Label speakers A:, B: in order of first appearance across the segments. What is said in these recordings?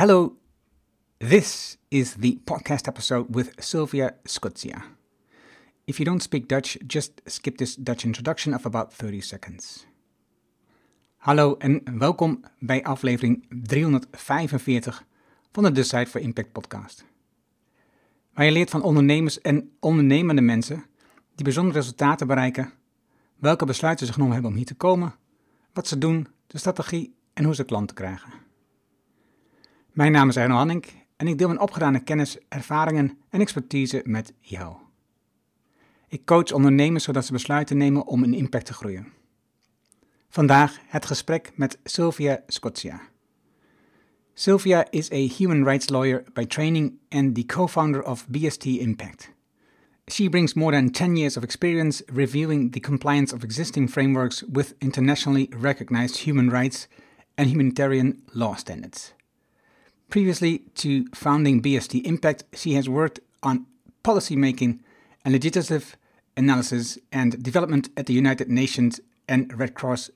A: Hello, this is the podcast episode with Sylvia Scotia. If you don't speak Dutch, just skip this Dutch introduction of about 30 seconds. Hallo en welkom bij aflevering 345 van de Decide for Impact podcast. Waar je leert van ondernemers en ondernemende mensen die bijzondere resultaten bereiken, welke besluiten ze genomen hebben om hier te komen, wat ze doen, de strategie en hoe ze klanten krijgen. Mijn naam is Arno Hanning en ik deel mijn opgedane kennis, ervaringen en expertise met jou. Ik coach ondernemers zodat ze besluiten nemen om een impact te groeien. Vandaag het gesprek met Sylvia Scotia. Sylvia is a human rights lawyer by training and the co-founder of BST Impact. She brings more than 10 years of experience reviewing the compliance of existing frameworks with internationally recognized human rights and humanitarian law standards. Previously to founding BST Impact, she has worked on policy making and legislative analysis and development at the United Nations and Red Cross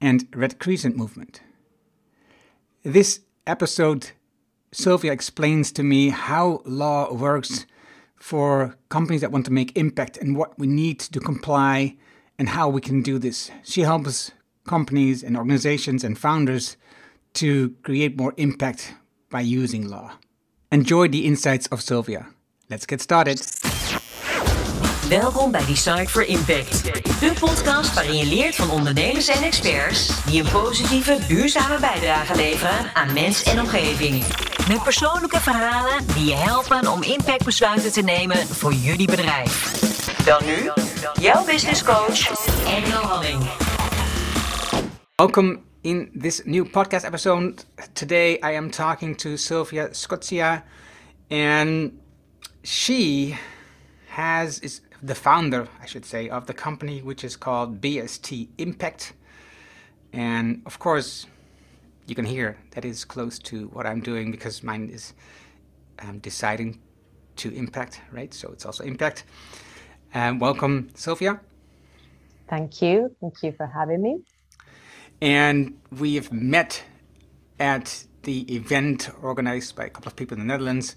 A: and Red Crescent movement. This episode, Silvia explains to me how law works for companies that want to make impact and what we need to comply and how we can do this. She helps companies and organizations and founders to create more impact by using law. Enjoy the insights of Sylvia. Let's get started.
B: Welkom bij Decide for Impact, de podcast waarin je leert van ondernemers en experts die een positieve, duurzame bijdrage leveren aan mens en omgeving. Met persoonlijke verhalen die je helpen om impactbesluiten te nemen voor jullie bedrijf. Dan nu, jouw business coach, Engel Halling.
A: Welcome in this new podcast episode. Today I am talking to Silvia Scozia, and she has is the founder, I should say, of the company which is called BST Impact. And of course, you can hear that is close to what I'm doing because mine is um, deciding to impact, right? So it's also impact. Um, welcome, Silvia.
C: Thank you. Thank you for having me.
A: And we've met at the event organized by a couple of people in the Netherlands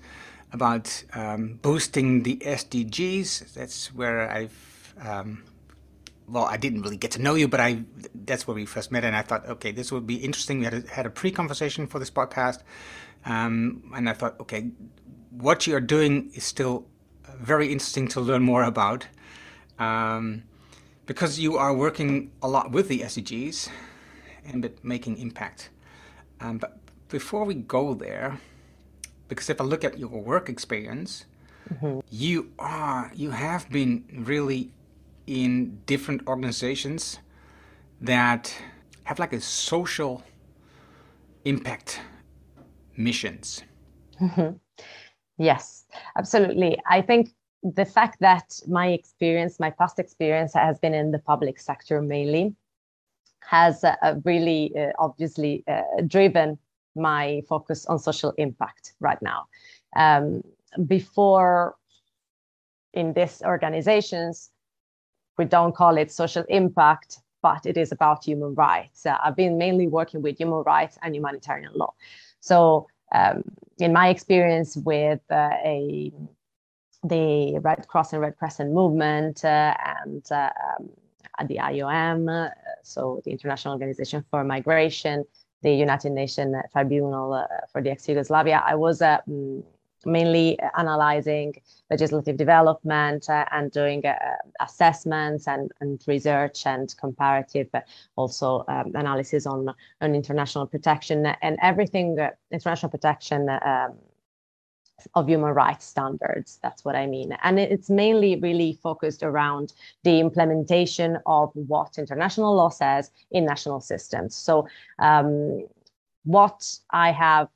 A: about um, boosting the SDGs. That's where I've, um, well, I didn't really get to know you, but I that's where we first met, and I thought, okay, this would be interesting. We had a, had a pre-conversation for this podcast, um, and I thought, okay, what you are doing is still very interesting to learn more about, um, because you are working a lot with the SDGs and making impact. Um, but before we go there, because if I look at your work experience, mm-hmm. you are you have been really in different organizations that have like a social impact missions.
C: Mm-hmm. Yes, absolutely. I think the fact that my experience, my past experience, has been in the public sector mainly, has uh, really uh, obviously uh, driven my focus on social impact right now. Um, before in these organizations, we don't call it social impact, but it is about human rights. Uh, I've been mainly working with human rights and humanitarian law. So, um, in my experience with uh, a the Red Cross and Red Crescent movement uh, and um, the IOM, uh, so the International Organization for Migration, the United Nations Tribunal uh, for the ex-Yugoslavia, I was uh, mm, mainly analyzing legislative development uh, and doing uh, assessments and, and research and comparative uh, also um, analysis on, on international protection. And everything international protection um, of human rights standards. That's what I mean. And it's mainly really focused around the implementation of what international law says in national systems. So, um, what I have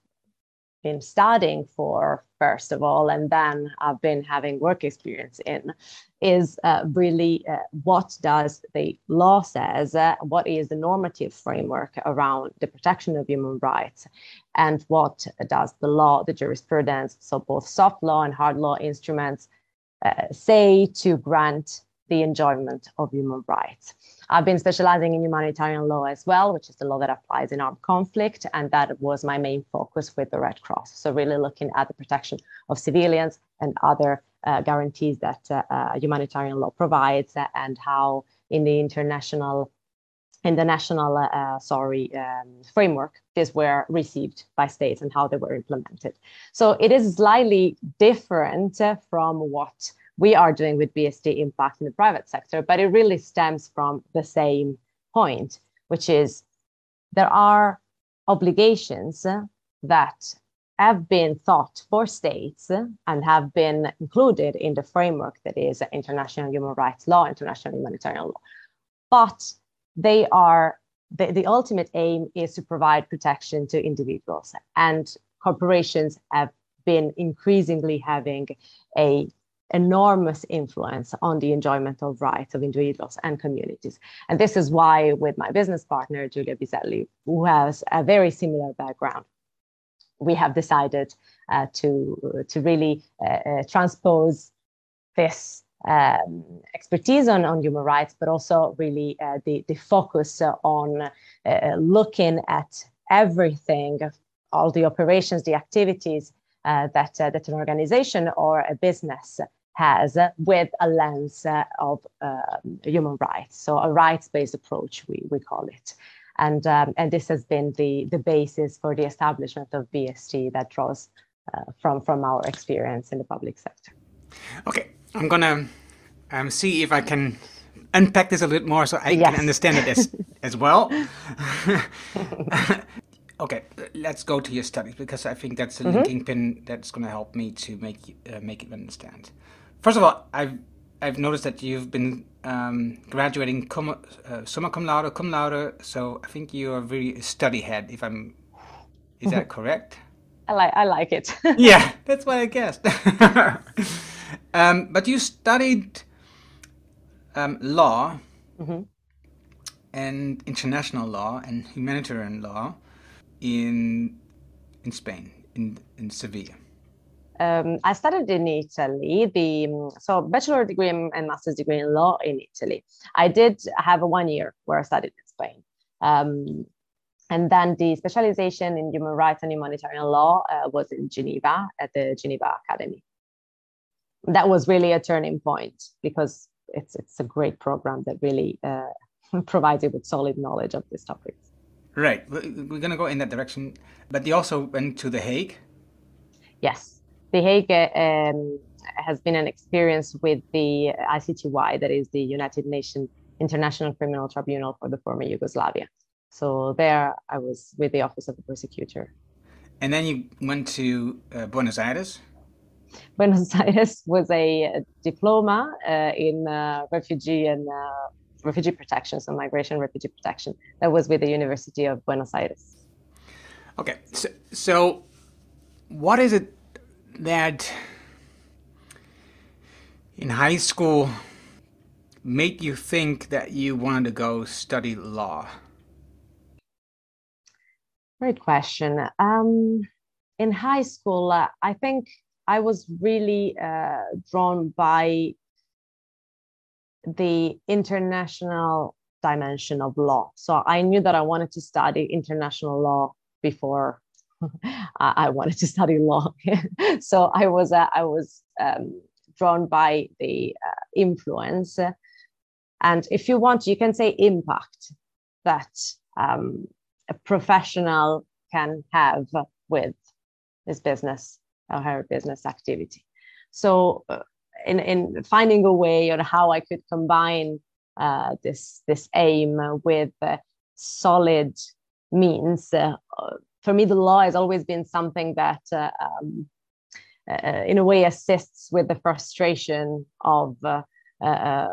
C: been studying for first of all and then i've been having work experience in is uh, really uh, what does the law says uh, what is the normative framework around the protection of human rights and what does the law the jurisprudence so both soft law and hard law instruments uh, say to grant the enjoyment of human rights I've been specializing in humanitarian law as well, which is the law that applies in armed conflict. And that was my main focus with the Red Cross. So, really looking at the protection of civilians and other uh, guarantees that uh, uh, humanitarian law provides and how in the international in the national uh, sorry um, framework these were received by states and how they were implemented so it is slightly different from what we are doing with BST impact in the private sector, but it really stems from the same point, which is there are obligations that have been thought for states and have been included in the framework that is international human rights law, international humanitarian law. But they are the, the ultimate aim is to provide protection to individuals and corporations have been increasingly having a enormous influence on the enjoyment of rights of individuals and communities. And this is why, with my business partner, Giulia Biselli, who has a very similar background, we have decided uh, to, to really uh, uh, transpose this um, expertise on, on human rights, but also really uh, the, the focus on uh, looking at everything, all the operations, the activities uh, that, uh, that an organization or a business has with a lens of um, human rights. So a rights-based approach, we, we call it. And, um, and this has been the, the basis for the establishment of BST that draws uh, from, from our experience in the public sector.
A: Okay, I'm gonna um, see if I can unpack this a little more so I yes. can understand it as, as well. okay, let's go to your studies because I think that's a mm-hmm. linking pin that's going to help me to make uh, make it understand. First of all, I've I've noticed that you've been um, graduating cum, uh, summa cum laude, cum laude. So I think you are very study head. If I'm, is that correct?
C: I like I like it.
A: yeah, that's what I guessed. um, but you studied um, law mm-hmm. and international law and humanitarian law in in Spain in in Sevilla
C: um, I studied in Italy, the so bachelor degree and master's degree in law in Italy. I did have a one year where I studied in Spain. Um, and then the specialization in human rights and humanitarian law uh, was in Geneva at the Geneva Academy. That was really a turning point because it's it's a great program that really uh, provides you with solid knowledge of these topics.
A: Right, we're going to go in that direction, but you also went to the Hague.
C: Yes, the Hague um, has been an experience with the ICTY, that is the United Nations International Criminal Tribunal for the former Yugoslavia. So there I was with the Office of the Prosecutor.
A: And then you went to uh, Buenos Aires?
C: Buenos Aires was a diploma uh, in uh, refugee and uh, refugee protection, so migration refugee protection. That was with the University of Buenos Aires.
A: Okay, so, so what is it that in high school made you think that you wanted to go study law?
C: Great question. Um, in high school, uh, I think I was really uh, drawn by the international dimension of law. So I knew that I wanted to study international law before I wanted to study law. so I was uh, I was um, drawn by the uh, influence, and if you want, you can say impact that um, a professional can have with his business or her business activity. So, uh, in in finding a way on how I could combine uh, this this aim with solid means uh, for me, the law has always been something that, uh, um, uh, in a way, assists with the frustration of uh, uh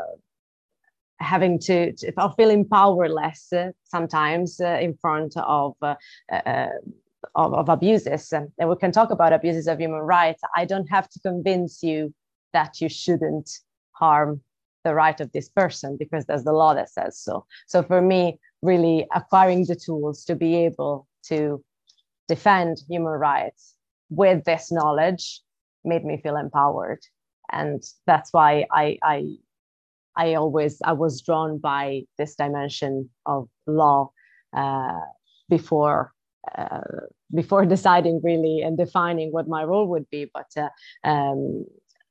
C: having to, to, feeling powerless uh, sometimes uh, in front of, of, of abuses. And we can talk about abuses of human rights. I don't have to convince you that you shouldn't harm the right of this person because there's the law that says so. So for me, really acquiring the tools to be able to defend human rights with this knowledge made me feel empowered and that's why I, I I always I was drawn by this dimension of law uh, before uh, before deciding really and defining what my role would be. But uh, um,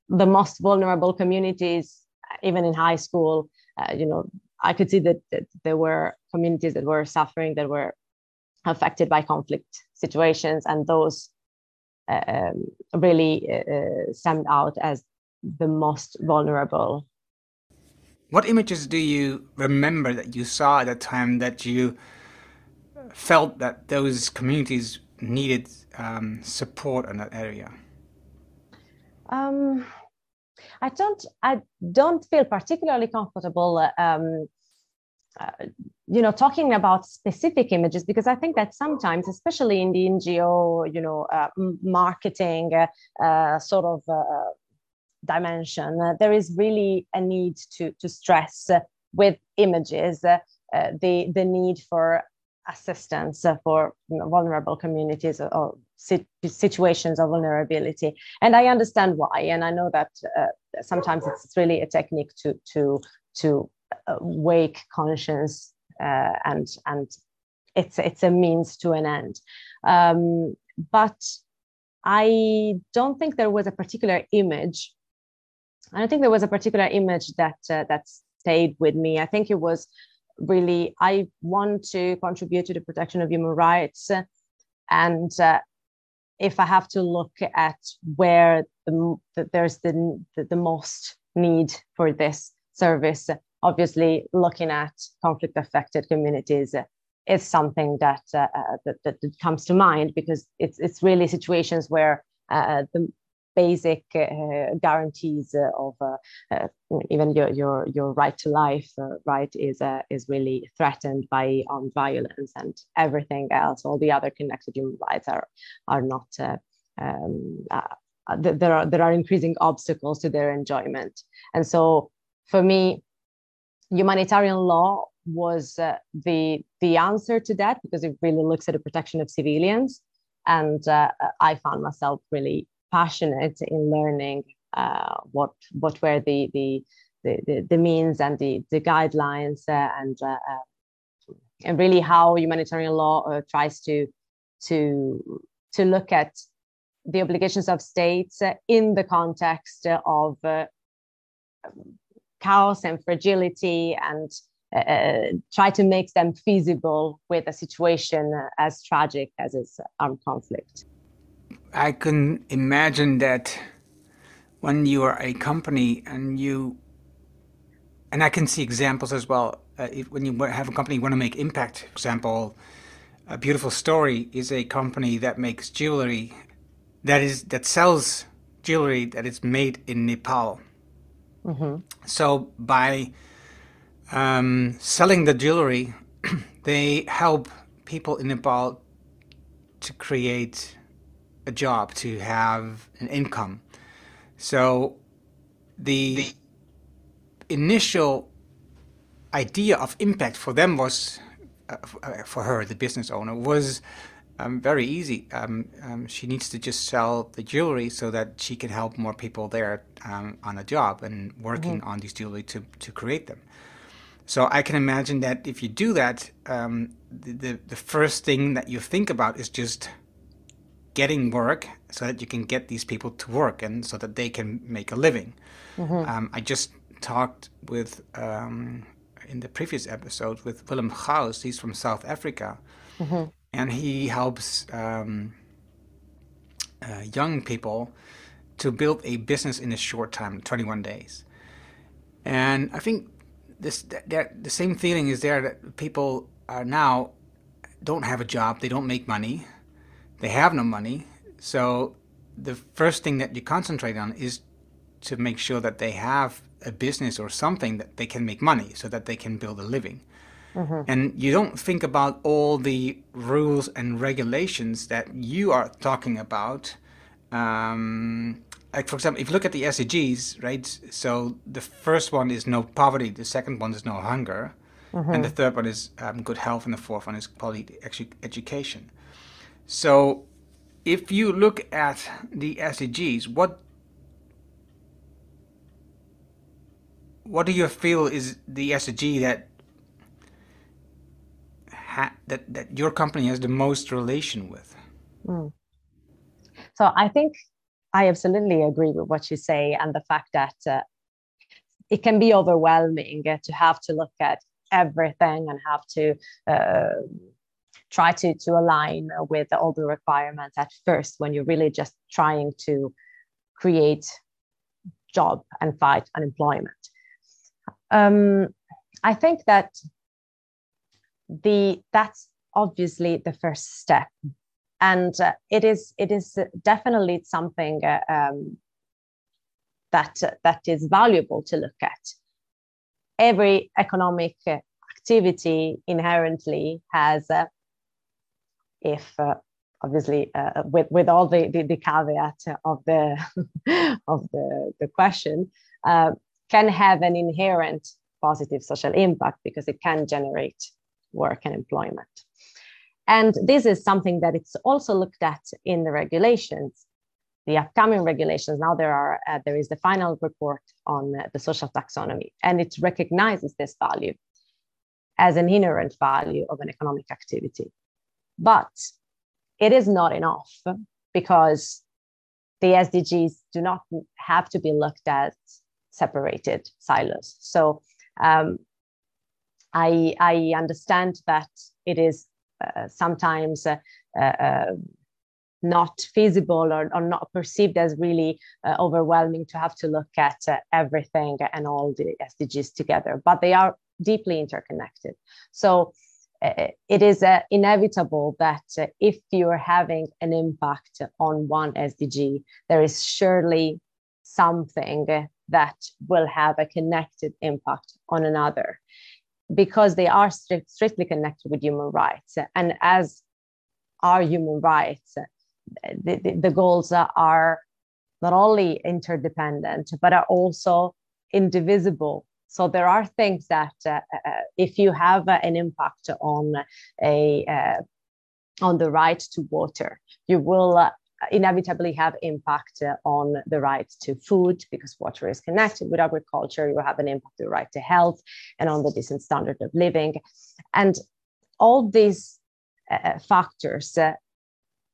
C: the most vulnerable communities, even in high school, uh, you know, I could see that, that, there were communities that were suffering, that were affected by conflict situations, and those uh, um, really uh, stand out as the most vulnerable.
A: What images do you remember that you saw at the time that you felt that those communities needed um, support in that area?
C: Um, I don't. I don't feel particularly comfortable. Um, you know, talking about specific images because I think that sometimes, especially in the NGO, you know, uh, marketing uh, uh sort of uh, dimension, uh, there is really a need to to stress with images the the need for assistance for vulnerable communities or situations of vulnerability. And i understand why and i know that sometimes it's really a technique to to to wake conscience uh, and and it's it's a means to an end. Um, but i don't think there was a particular image. I don't think there was a particular image that uh, that stayed with me. I think it was really i want to contribute to the protection of human rights and uh, if i have to look at where the, the there's the, the, the most need for this service obviously looking at conflict affected communities is something that, uh, uh, that, that comes to mind because it's it's really situations where uh, the basic uh, guarantees of uh, uh, even your, your, your right to life right is, is really threatened by armed violence and everything else, all the other connected human rights are, are not, um, there, are, there are increasing obstacles to their enjoyment. And so for me, humanitarian law was uh, the the answer to that because it really looks at the protection of civilians. And uh, i found myself really passionate in learning uh, what what were the the the, the, means and the, the guidelines uh, and uh, uh, and really how humanitarian law tries to to to look at the obligations of states in the context of chaos and fragility and uh, try to make them feasible with a situation as tragic as is armed conflict.
A: I can imagine that when you are a company and you, and I can see examples as well. Uh, if, when you have a company you want to make impact, for example, a beautiful story is a company that makes jewelry that is that sells jewelry that is made in Nepal. Mm-hmm. So by um, selling the jewelry, they help people in Nepal to create a job, to have an income. So the initial idea of impact for them was, uh, uh, for her, the business owner, was um, very easy. Um, um, she needs to just sell the jewelry so that she can help more people there um, on a job and working mm-hmm. on these jewelry to, to create them. So I can imagine that if you do that, um, the, the, the first thing that you think about is just getting work so that you can get these people to work and so that they can make a living. Mm-hmm. Um, I just talked with um, in the previous episode with Willem Gauss. He's from South Africa, mm-hmm. And he helps um, uh, young people to build a business in a short time, 21 days. And I think this that, the same feeling is there that people are now don't have a job, they don't make money, they have no money. So the first thing that you concentrate on is to make sure that they have a business or something that they can make money so that they can build a living. Mm-hmm. And you don't think about all the rules and regulations that you are talking about. Um, like, for example, if you look at the SDGs, right? So the first one is no poverty, the second one is no hunger, mm-hmm. and the third one is um, good health, and the fourth one is quality education. So if you look at the SDGs, what what do you feel is the SDG that ha- that that your company has the most relation with? Mm.
C: So I think I absolutely agree with what you say, and the fact that uh, it can be overwhelming to have to look at everything and have to uh, try to to align with all the requirements at first when you're really just trying to create job and fight unemployment. Um, I think that the that's obviously the first step. And uh, it is it is definitely something uh, um, that uh, that is valuable to look at. Every economic activity inherently has if uh, obviously uh, with with all the, the, the caveat of the of the the question uh, can have an inherent positive social impact because it can generate work and employment. And this is something that it's also looked at in the regulations, the upcoming regulations. Now there are uh, there is the final report on uh, the social taxonomy, and it recognizes this value as an inherent value of an economic activity. But it is not enough because the SDGs do not have to be looked at separated silos. So um, I, I understand that it is uh, sometimes uh, uh, not feasible or, or, not perceived as really uh, overwhelming to have to look at uh, everything and all the SDGs together, but they are deeply interconnected. So uh, it is inevitable that if you're having an impact on one SDG, there is surely something that will have a connected impact on another because they are strict, strictly connected with human rights. And as are human rights, the, the, the goals are not only interdependent, but are also indivisible. So there are things that uh, uh, if you have uh, an impact on a uh, on the right to water, you will uh, inevitably have impact uh, on the right to food because water is connected with agriculture. You have an impact on the right to health and on the decent standard of living. And all these uh, uh factors uh,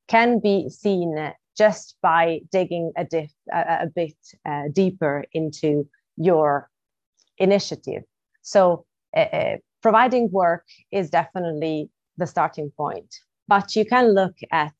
C: can be seen just by digging a, diff, a, a bit uh, deeper into your initiative. So, uh, providing work is definitely the starting point, but you can look at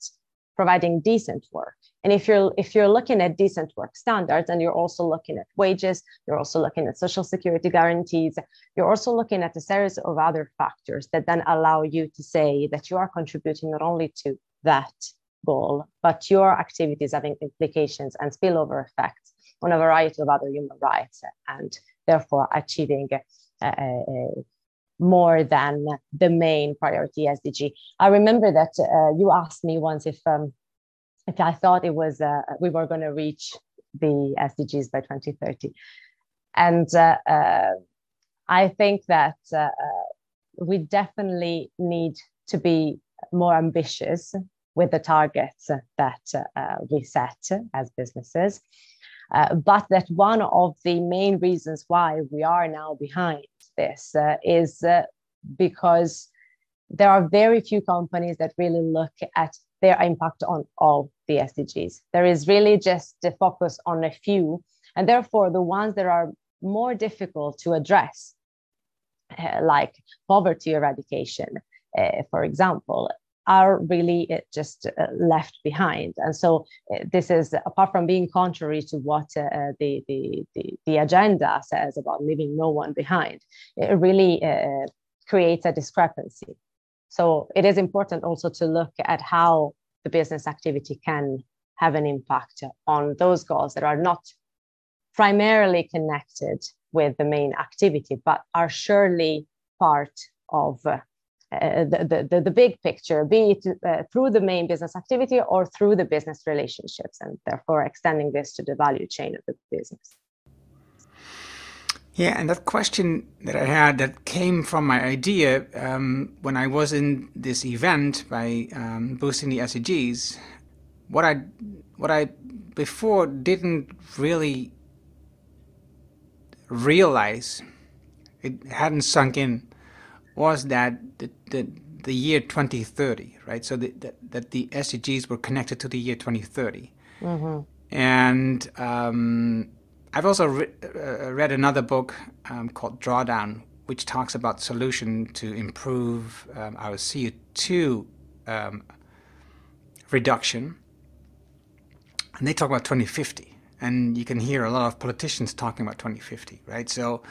C: providing decent work. And if you're if you're looking at decent work standards and you're also looking at wages, you're also looking at social security guarantees, you're also looking at a series of other factors that then allow you to say that you are contributing not only to that goal, but your activities having implications and spillover effects on a variety of other human rights and therefore achieving uh, uh, uh, more than the main priority SDG. I remember that uh, you asked me once if um, if I thought it was uh, we were going to reach the SDGs by 2030, and uh, uh, I think that uh, uh, we definitely need to be more ambitious with the targets that we set as businesses. But that one of the main reasons why we are now behind this uh, is uh, because there are very few companies that really look at their impact on all the SDGs. There is really just the focus on a few, and therefore the ones that are more difficult to address, uh, like poverty eradication, uh, for example, are really uh, just uh, left behind. And so uh, this is apart from being contrary to what the, the, the, the, agenda says about leaving no one behind, it really creates a discrepancy. So it is important also to look at how the business activity can have an impact on those goals that are not primarily connected with the main activity, but are surely part of uh, the, the, the big picture, be it uh, through the main business activity or through the business relationships, and therefore extending this to the value chain of the business.
A: Yeah, and that question that I had that came from my idea um, when I was in this event by um, boosting the SDGs. What I what I before didn't really realize, it hadn't sunk in, was that the, the, the year 2030, right? So the, the, that the SDGs were connected to the year 2030. Mm-hmm. And um, I've also re- uh, read another book um, called Drawdown, which talks about solution to improve um, our CO2 um, reduction. And they talk about 2050. And you can hear a lot of politicians talking about 2050, right? So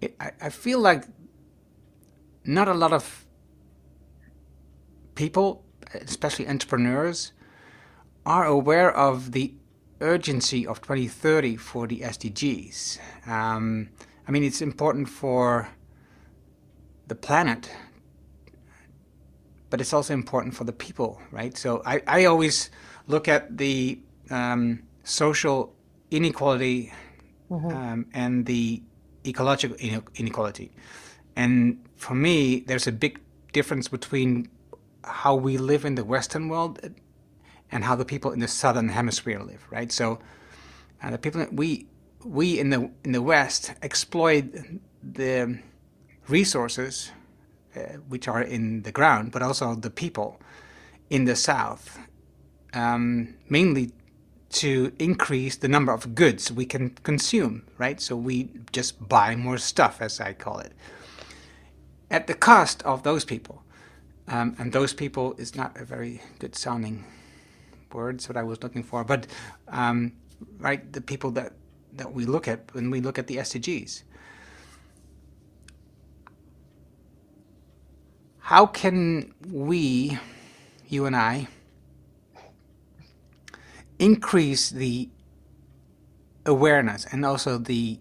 A: it, I, I feel like not a lot of people, especially entrepreneurs, are aware of the urgency of 2030 for the SDGs. Um, I mean, it's important for the planet, but it's also important for the people, right? So I, I always look at the um, social inequality mm-hmm. um, and the ecological inequality. And for me, there's a big difference between how we live in the Western world and how the people in the southern hemisphere live, right? So uh, the people we we in the in the West exploit the resources uh, which are in the ground, but also the people in the south, um, mainly to increase the number of goods we can consume, right? So we just buy more stuff, as I call it, at the cost of those people. Um, and those people is not a very good sounding words what I was looking for, but um, right, the people that that we look at when we look at the SDGs. How can we, you and I, increase the awareness and also the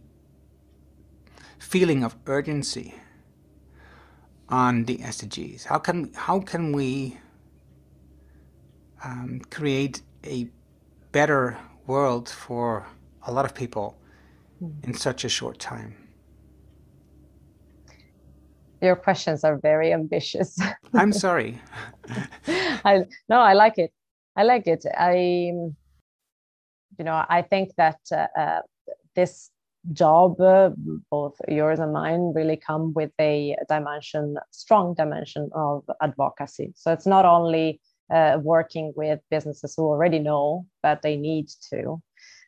A: feeling of urgency on the SDGs? How can how can we um, create a better world for a lot of people mm. in such a short time?
C: Your questions are very ambitious.
A: I'm sorry.
C: I no, I like it. I like it. I, you know, I think that uh, uh, this job, uh, both yours and mine, really come with a dimension, strong dimension of advocacy. So it's not only uh, working with businesses who already know that they need to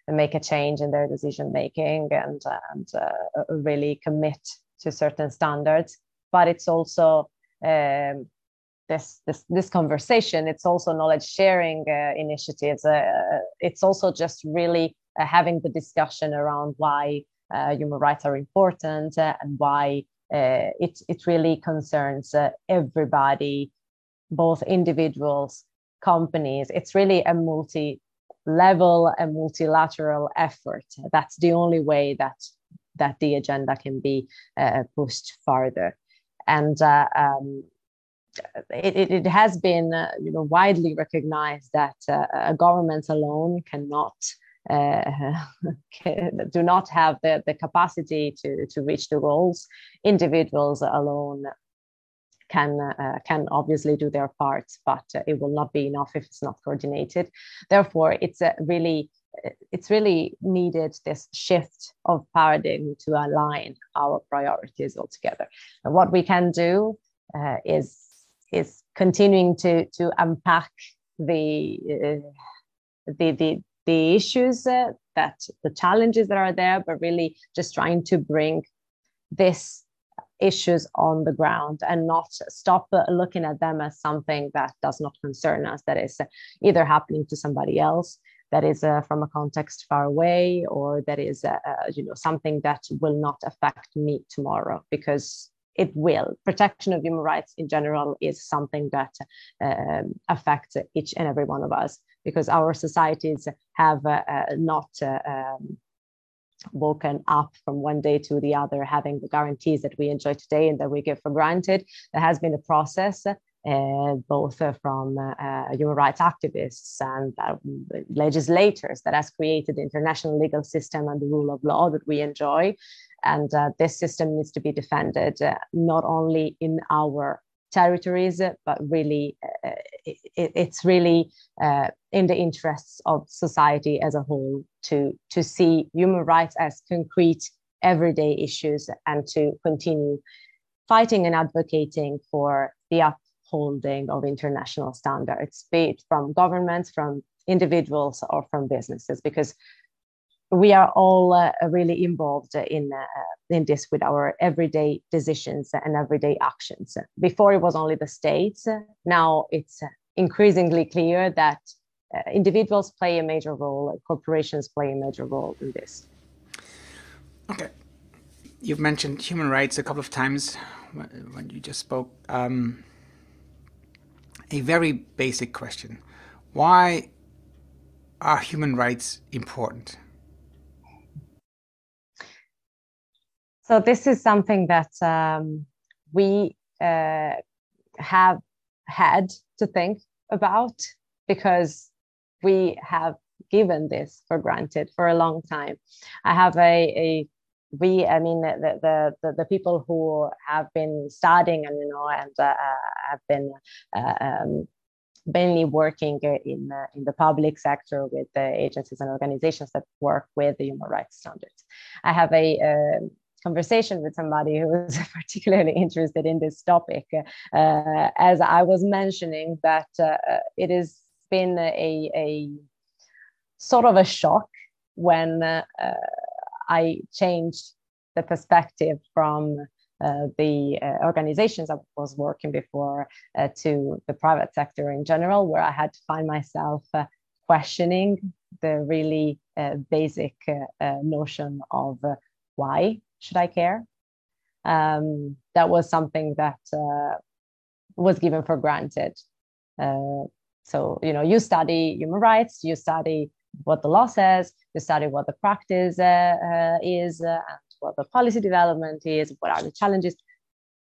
C: make a change in their decision making and, and uh, really commit to certain standards. But it's also um, this, this this conversation. It's also knowledge sharing uh, initiatives. Uh, it's also just really uh, having the discussion around why uh, human rights are important and why it it really concerns everybody both individuals, companies. It's really a multi level and multilateral effort. That's the only way that that the agenda can be uh, pushed farther. And uh, um, it, it, has been uh, you know widely recognized that uh, a government alone cannot uh, do not have the, the capacity to, to reach the goals. Individuals alone can uh, can obviously do their part, but uh, it will not be enough if it's not coordinated. Therefore, it's a really it's really needed this shift of paradigm to align our priorities altogether. And what we can do uh, is is continuing to to unpack the uh, the the the issues uh, that the challenges that are there, but really just trying to bring this issues on the ground and not stop looking at them as something that does not concern us that is either happening to somebody else that is uh, from a context far away or that is uh, uh, you know something that will not affect me tomorrow because it will protection of human rights in general is something that um, affects each and every one of us because our societies have uh, uh, not uh, um, woken up from one day to the other, having the guarantees that we enjoy today and that we give for granted. There has been a process. Uh, both uh, from uh, uh human rights activists and uh, legislators that has created the international legal system and the rule of law that we enjoy. And uh, this system needs to be defended not only in our territories, but really, uh, it, it's really uh, in the interests of society as a whole to, to see human rights as concrete everyday issues and to continue fighting and advocating for the upholding of international standards, be it from governments, from individuals, or from businesses, because we are all uh, really involved in uh, in this with our everyday decisions and everyday actions. Before it was only the states. Now it's increasingly clear that uh, individuals play a major role, corporations play a major role in this.
A: Okay, you've mentioned human rights a couple of times when you just spoke. Um, a very basic question: Why are human rights important?
C: So this is something that um, we uh, have had to think about because we have given this for granted for a long time. I have a, a we, I mean, the, the, the, the, people who have been studying and, you know, and uh, have been uh, um, mainly working in, uh, in the public sector with the agencies and organizations that work with the human rights standards. I have a, um, conversation with somebody who was particularly interested in this topic, uh, as I was mentioning that uh, it has been a, a sort of a shock when uh, I changed the perspective from uh, the uh, organizations I was working before uh, to the private sector in general, where I had to find myself questioning the really basic notion of why should I care? Um, that was something that uh, was given for granted. Uh, so, you know, you study human rights, you study what the law says, you study what the practice uh, uh is, uh, and what the policy development is, what are the challenges.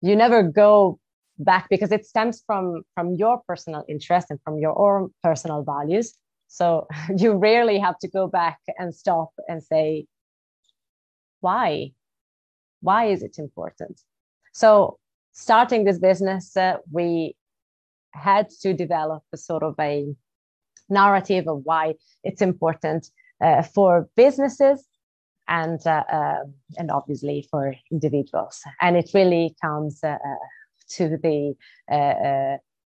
C: You never go back because it stems from from your personal interest and from your own personal values. So you rarely have to go back and stop and say, why? Why is it important? So, starting this business, uh, we had to develop a sort of a narrative of why it's important uh, for businesses and uh, uh and obviously for individuals. And it really comes uh, uh, to the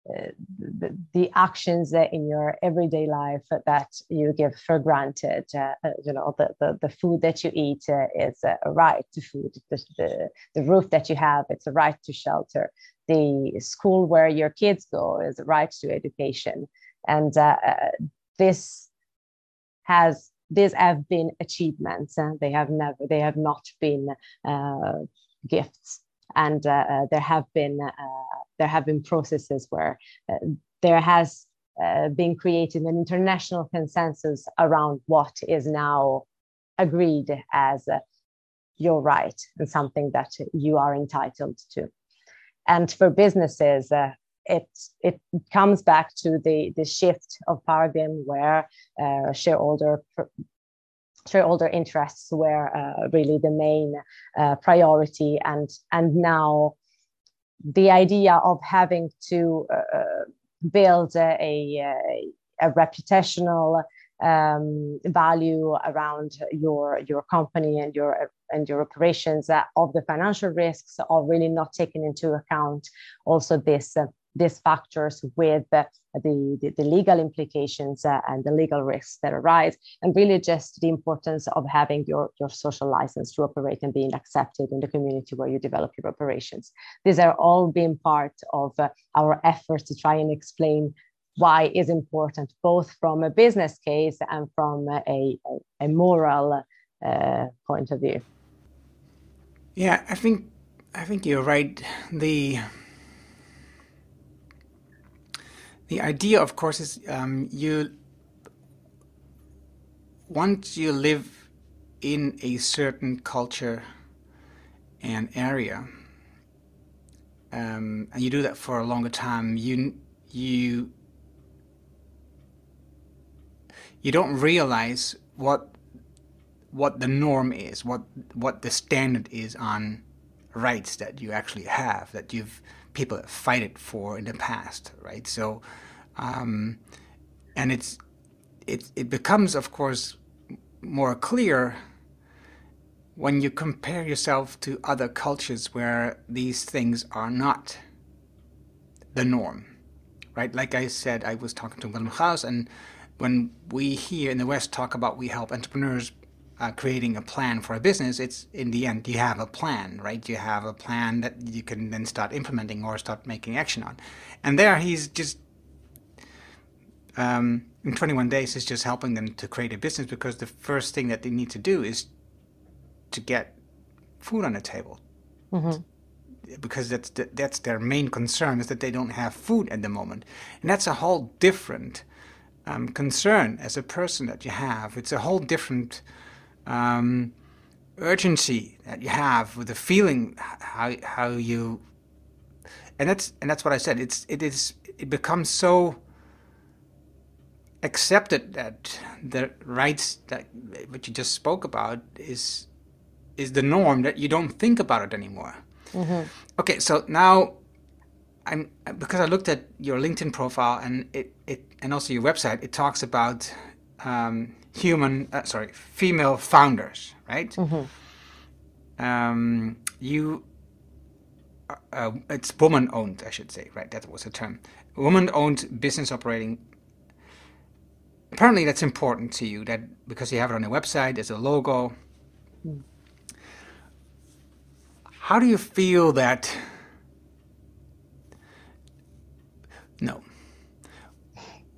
C: the, the, actions in your everyday life that you give for granted. Uh, uh, you know, the, the, the, food that you eat uh, is a right to food. The, the, the roof that you have, it's a right to shelter. The school where your kids go is a right to education. And uh, uh, this has these have been achievements. and they have never, they have not been gifts and uh, uh, there have been uh, there have been processes where there has been created an international consensus around what is now agreed as your right and something that you are entitled to. And for businesses, uh, it it comes back to the the shift of paradigm where uh, shareholder shareholder interests were uh, really the main uh, priority and and now the idea of having to uh, uh build a, a, a reputational um, value around your your company and your and your operations uh, of the financial risks are really not taken into account also this uh, these factors with the, the, the legal implications uh, and the legal risks that arise, and really just the importance of having your, your social license to operate and being accepted in the community where you develop your operations. These are all being part of uh, our efforts to try and explain why is important, both from a business case and from a, a, moral uh, point of view.
A: Yeah, I think I think you're right. The the idea, of course, is um, you once you live in a certain culture and area, um, and you do that for a longer time, you you you don't realize what what the norm is, what what the standard is on rights that you actually have, that you've people have it for in the past, right? So, um, and it's it it becomes, of course, more clear when you compare yourself to other cultures where these things are not the norm, right? Like I said, I was talking to Willem Gaus, and when we here in the West talk about we help entrepreneurs uh, creating a plan for a business, it's in the end you have a plan, right? You have a plan that you can then start implementing or start making action on. And there he's just um, in 21 days is just helping them to create a business because the first thing that they need to do is to get food on the table. Mm-hmm. Because that's the, that's their main concern is that they don't have food at the moment, and that's a whole different um, concern as a person that you have. It's a whole different um, urgency that you have with the feeling how how you and that's and that's what I said. It's it is it becomes so accepted that the rights that what you just spoke about is is the norm that you don't think about it anymore. Mm-hmm. Okay, so now I'm because I looked at your LinkedIn profile and it, it and also your website. It talks about um, human, uh, sorry, female founders, right? Mm-hmm. Um, you, uh, uh it's woman-owned, I should say, right? That was the term. Woman-owned business operating. Apparently, that's important to you. That because you have it on your website, there's a logo. Mm. How do you feel that? No.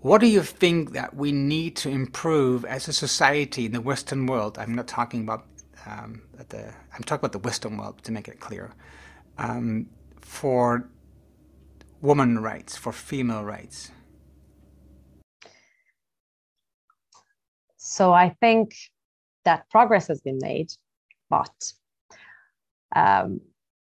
A: What do you think that we need to improve as a society in the Western world? I'm not talking about um, the. I'm talking about the Western world to make it clear. Um, for woman rights, for female rights.
C: So I think that progress has been made, but um,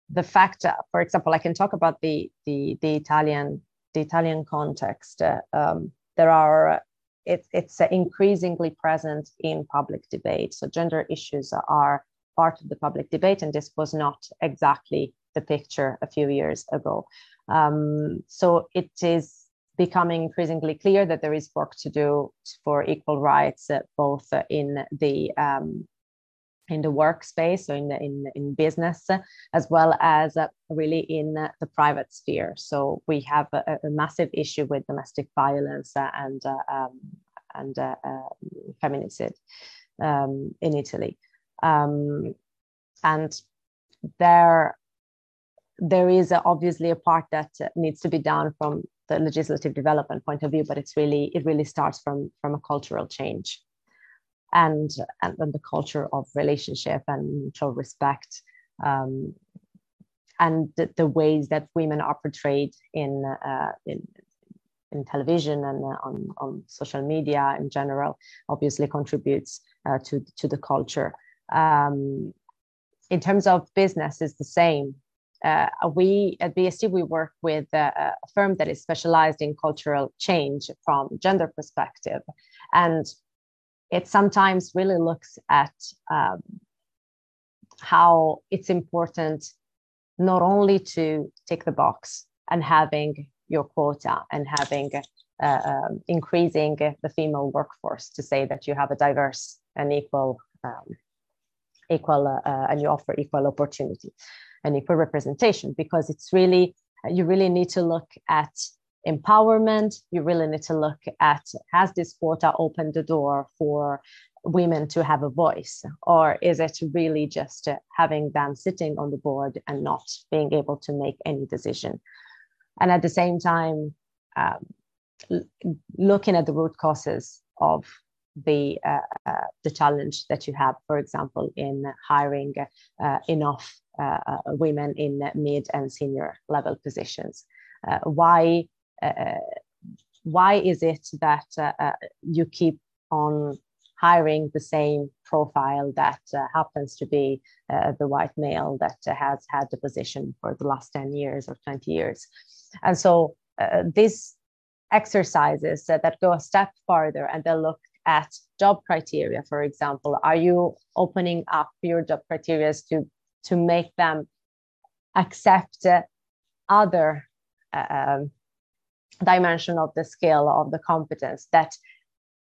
C: the fact, for example, I can talk about the the, the Italian the Italian context. Uh, um, there are it, it's uh, increasingly present in public debate. So gender issues are part of the public debate, and this was not exactly the picture a few years ago. Um, so it is becoming increasingly clear that there is work to do for equal rights, uh, both in the um, in the workspace, so in, in, in business, as well as uh, really in the private sphere. So we have a, a massive issue with domestic violence and, uh, um, and uh, feminicide um, in Italy. Um, and there, there is obviously a part that needs to be done from the legislative development point of view, but it's really, it really starts from, from a cultural change and, and, and the culture of relationship and mutual respect um, and the, the, ways that women are portrayed in, uh, in, in television and uh, on, on social media in general obviously contributes uh, to, to the culture. Um, in terms of business, is the same. Uh, we at BST we work with a, a, firm that is specialized in cultural change from gender perspective, and it sometimes really looks at um, how it's important not only to tick the box and having your quota and having uh, um, increasing the female workforce to say that you have a diverse and equal um, equal uh, uh, and you offer equal opportunity and equal representation because it's really you really need to look at empowerment, you really need to look at has this quota opened the door for women to have a voice, or is it really just having them sitting on the board and not being able to make any decision? And at the same time, um, looking at the root causes of the uh, uh, the challenge that you have, for example, in hiring uh, enough uh, uh, women in mid and senior level positions. Uh, why why is it that uh, uh, you keep on hiring the same profile that uh, happens to be uh, the white male that uh, has had the position for the last 10 years or 20 years. And so these exercises that go a step farther and they look at job criteria, for example, are you opening up your job criteria to, to make them accept other um, dimension of the skill of the competence that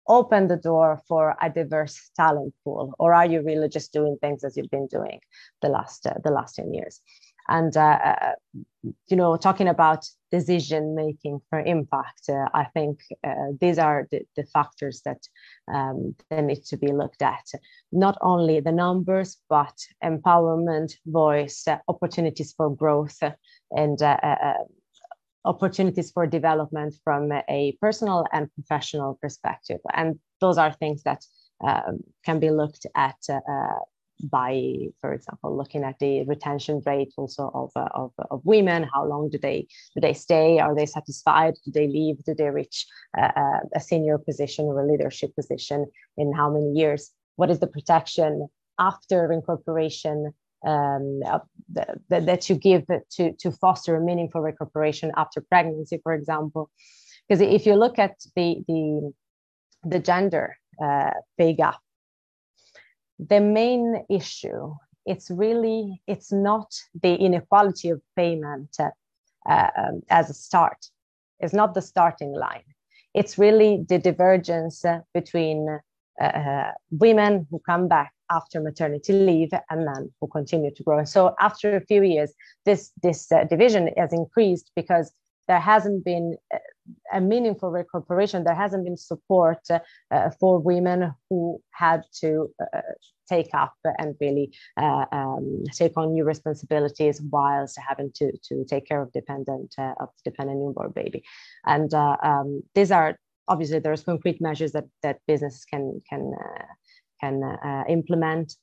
C: open the door for a diverse talent pool or are you really just doing things as you've been doing the last uh, the last 10 years? And uh, uh, you know talking about decision making for impact uh, i think uh, these are the, the factors that um, that need to be looked at. Not only the numbers but empowerment voice opportunities for growth and opportunities for development from a personal and professional perspective. And those are things that um, can be looked at uh, by, for example, looking at the retention rate also of, uh, of, of, women. How long do they do they stay? Are they satisfied? Do they leave? Do they reach uh, uh a senior position or a leadership position in how many years? What is the protection after incorporation? um, that, that you give to, to foster a meaningful recuperation after pregnancy, for example. Because if you look at the, the, the gender uh, pay gap, the main issue it's really it's not the inequality of payment uh, um, as a start it's not the starting line it's really the divergence between uh, uh, women who come back after maternity leave and men who continue to grow. And so after a few years, this, this uh, division has increased because there hasn't been a meaningful recuperation. There hasn't been support uh, uh, for women who had to uh, take up and really uh, um, take on new responsibilities whilst having to, to take care of dependent uh, of dependent newborn baby. And um, these are obviously there's concrete measures that that business can can can uh, implement.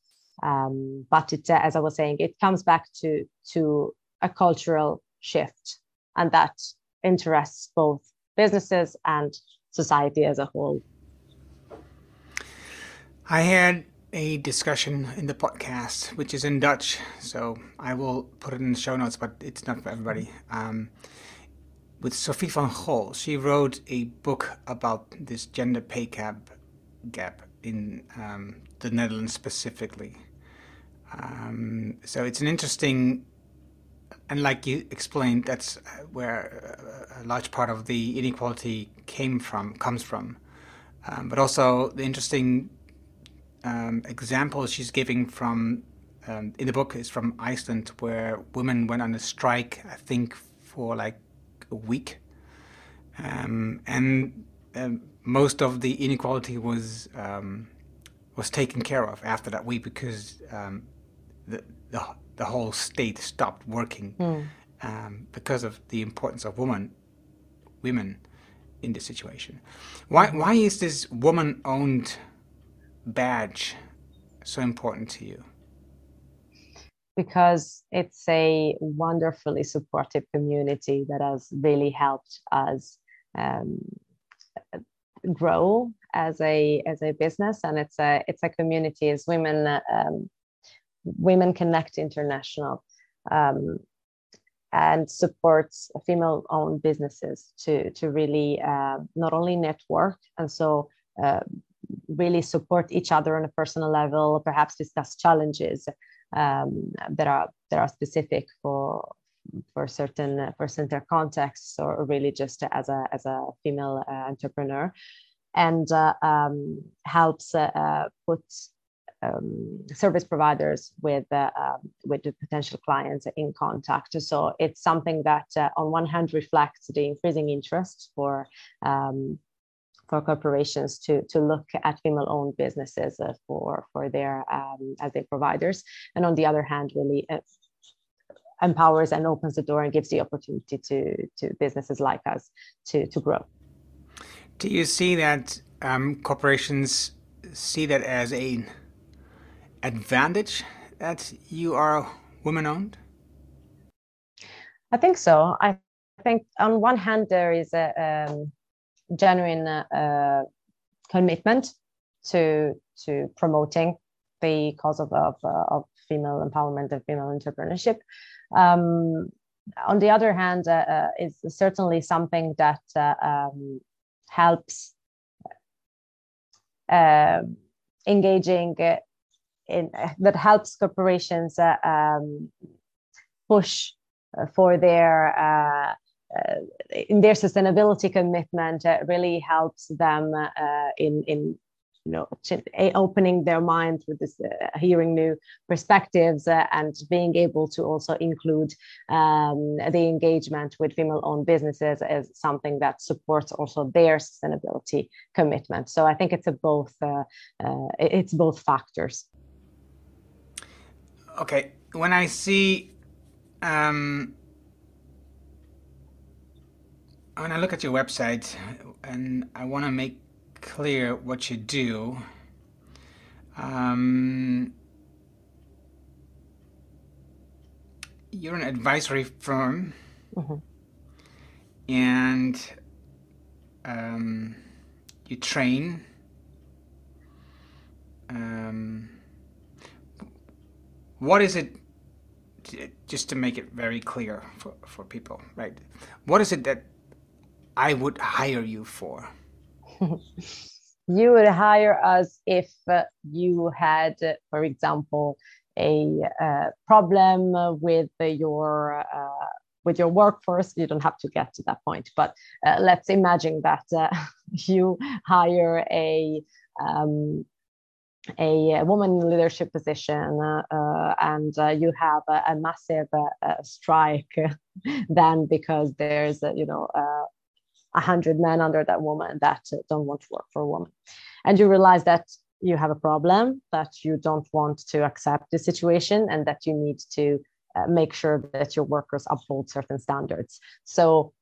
C: Um, but it, uh, as I was saying, it comes back to to a cultural shift, and that interests both businesses and society as a whole.
A: I had a discussion in the podcast, which is in Dutch, so I will put it in the show notes, but it's not for everybody. Um, with Sophie van Gol, she wrote a book about this gender pay gap, gap in um, the Netherlands specifically. Um, so it's an interesting, and like you explained, that's where a large part of the inequality came from, comes from. Um, but also the interesting um, example she's giving from um, in the book is from Iceland, where women went on a strike, I think, for like a week, um, and um, most of the inequality was um, was taken care of after that week because um, the, the, the whole state stopped working mm. um, because of the importance of women women in this situation. Why why is this woman owned badge so important to you?
C: Because it's a wonderfully supportive community that has really helped us um, grow as a as a business and it's a it's a community as women um, women connect international um, and supports female owned businesses to to really uh, not only network and so uh, really support each other on a personal level perhaps discuss challenges um, that are that are specific for for certain for certain contexts or really just as a as a female uh, entrepreneur and uh, um, helps uh, uh, put um, service providers with uh, um, with the potential clients in contact. So it's something that, uh, on one hand, reflects the increasing interest for um, for corporations to to look at female-owned businesses uh, for for their um, as their providers, and on the other hand, really empowers and opens the door and gives the opportunity to to businesses like us to to grow.
A: Do you see that um, corporations see that as an advantage that you are woman owned?
C: I think so. I think on one hand there is a um, genuine uh, commitment to to promoting the cause of of, uh, of female empowerment and female entrepreneurship. Um, on the other hand, uh, uh it's certainly something that uh, um, helps uh, engaging in that helps corporations uh, um, push for their uh, uh, in their sustainability commitment uh, really helps them uh, in in you know opening their minds with this uh, hearing new perspectives uh, and being able to also include um, the engagement with female owned businesses as something that supports also their sustainability commitment. So i think it's a both uh, it's both factors.
A: Okay when i see um, when I look at your website and I want to make clear what you do, um, you're an advisory firm, mm-hmm. and um, you train. Um, what is it? Just to make it very clear for, for people, right? What is it that I would hire you for?
C: you would hire us if uh, you had, for example, a uh, problem with your uh, with your workforce. You don't have to get to that point, but uh, let's imagine that uh, you hire a um, a, woman in leadership position uh, and you have a, a massive strike then because there's you know a hundred men under that woman that don't want to work for a woman. And you realize that you have a problem that you don't want to accept the situation and that you need to uh, make sure that your workers uphold certain standards. So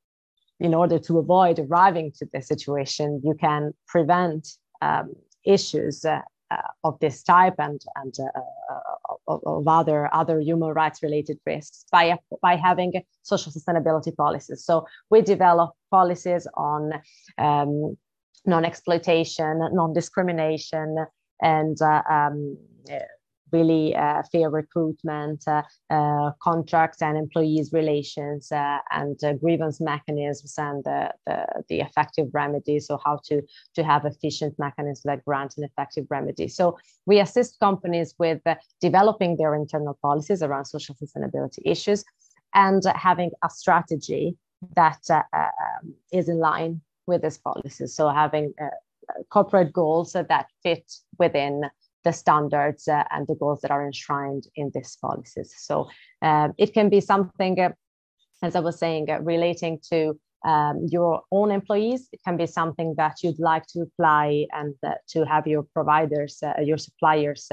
C: in order to avoid arriving to this situation you can prevent um, issues uh, of this type and and uh, uh, of, of, other other human rights related risks by by having social sustainability policies. So we develop policies on um, non-exploitation, non-discrimination, and uh, um, really uh, fair recruitment, uh, uh, contracts and employees relations, uh, and uh, grievance mechanisms, and the, the, effective remedies. So how to to have efficient mechanisms that grant an effective remedy. So we assist companies with developing their internal policies around social sustainability issues, and having a strategy that um, is in line with this policy. So having corporate goals that fit within the standards uh, and the goals that are enshrined in these policies. So um, it can be something, uh, as I was saying, uh, relating to um, your own employees. It can be something that you'd like to apply and uh, to have your providers, uh, your suppliers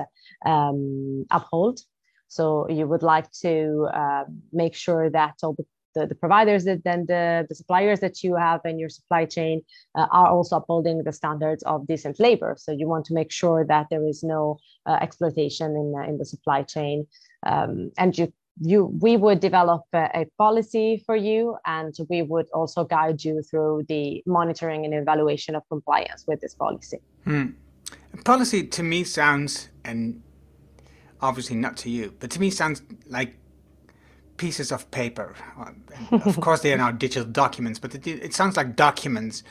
C: um, uphold. So you would like to uh, make sure that all the the, the providers that then the, the suppliers that you have in your supply chain uh, are also upholding the standards of decent labor. So you want to make sure that there is no uh, exploitation in, in the supply chain. Um, and you, you, we would develop a, a, policy for you, and we would also guide you through the monitoring and evaluation of compliance with this policy.
A: Hmm. Policy to me sounds, and obviously not to you, but to me sounds like pieces of paper. of course, they are now digital documents, but it, it sounds like documents.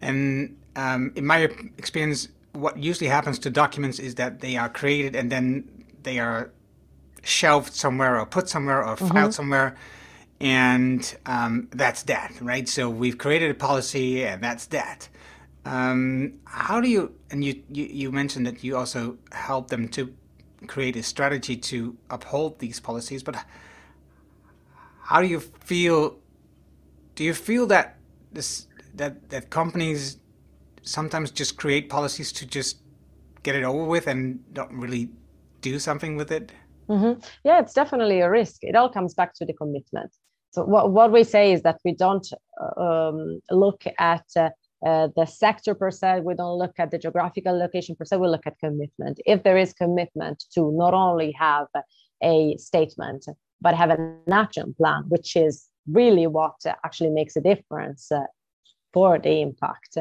A: And um, in my experience, what usually happens to documents is that they are created and then they are shelved somewhere or put somewhere or filed mm-hmm. somewhere. And um, that's that, right? So we've created a policy and that's that. Um, how do you, and you, you, you mentioned that you also help them to create a strategy to uphold these policies, but how do you feel? Do you feel that this that that companies sometimes just create policies to just get it over with and don't really do something with it?
C: Mm-hmm. Yeah, it's definitely a risk. It all comes back to the commitment. So what what we say is that we don't um, look at uh, uh, the sector per se. We don't look at the geographical location per se. We look at commitment. If there is commitment to not only have a statement but have an action plan, which is really what actually makes a difference uh, for the impact,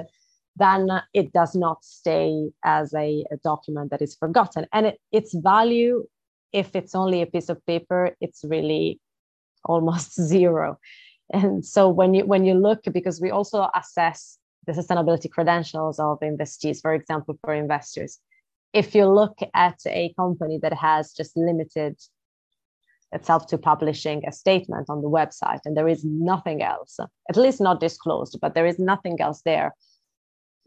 C: then it does not stay as a, a document that is forgotten. And it, its value, if it's only a piece of paper, it's really almost zero. And so when you when you look, because we also assess the sustainability credentials of investees, for example, for investors. If you look at a company that has just limited itself to publishing a statement on the website and there is nothing else, at least not disclosed, but there is nothing else there,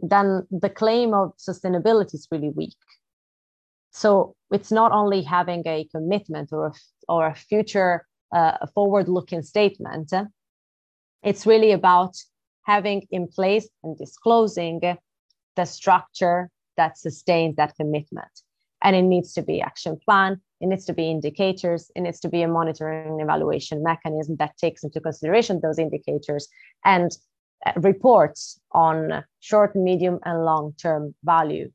C: then the claim of sustainability is really weak. So it's not only having a commitment or a, or a future uh, forward looking statement, it's really about having in place and disclosing the structure that sustains that commitment. And it needs to be action plan, it needs to be indicators, it needs to be a monitoring evaluation mechanism that takes into consideration those indicators and uh, reports on short, medium, and long-term value.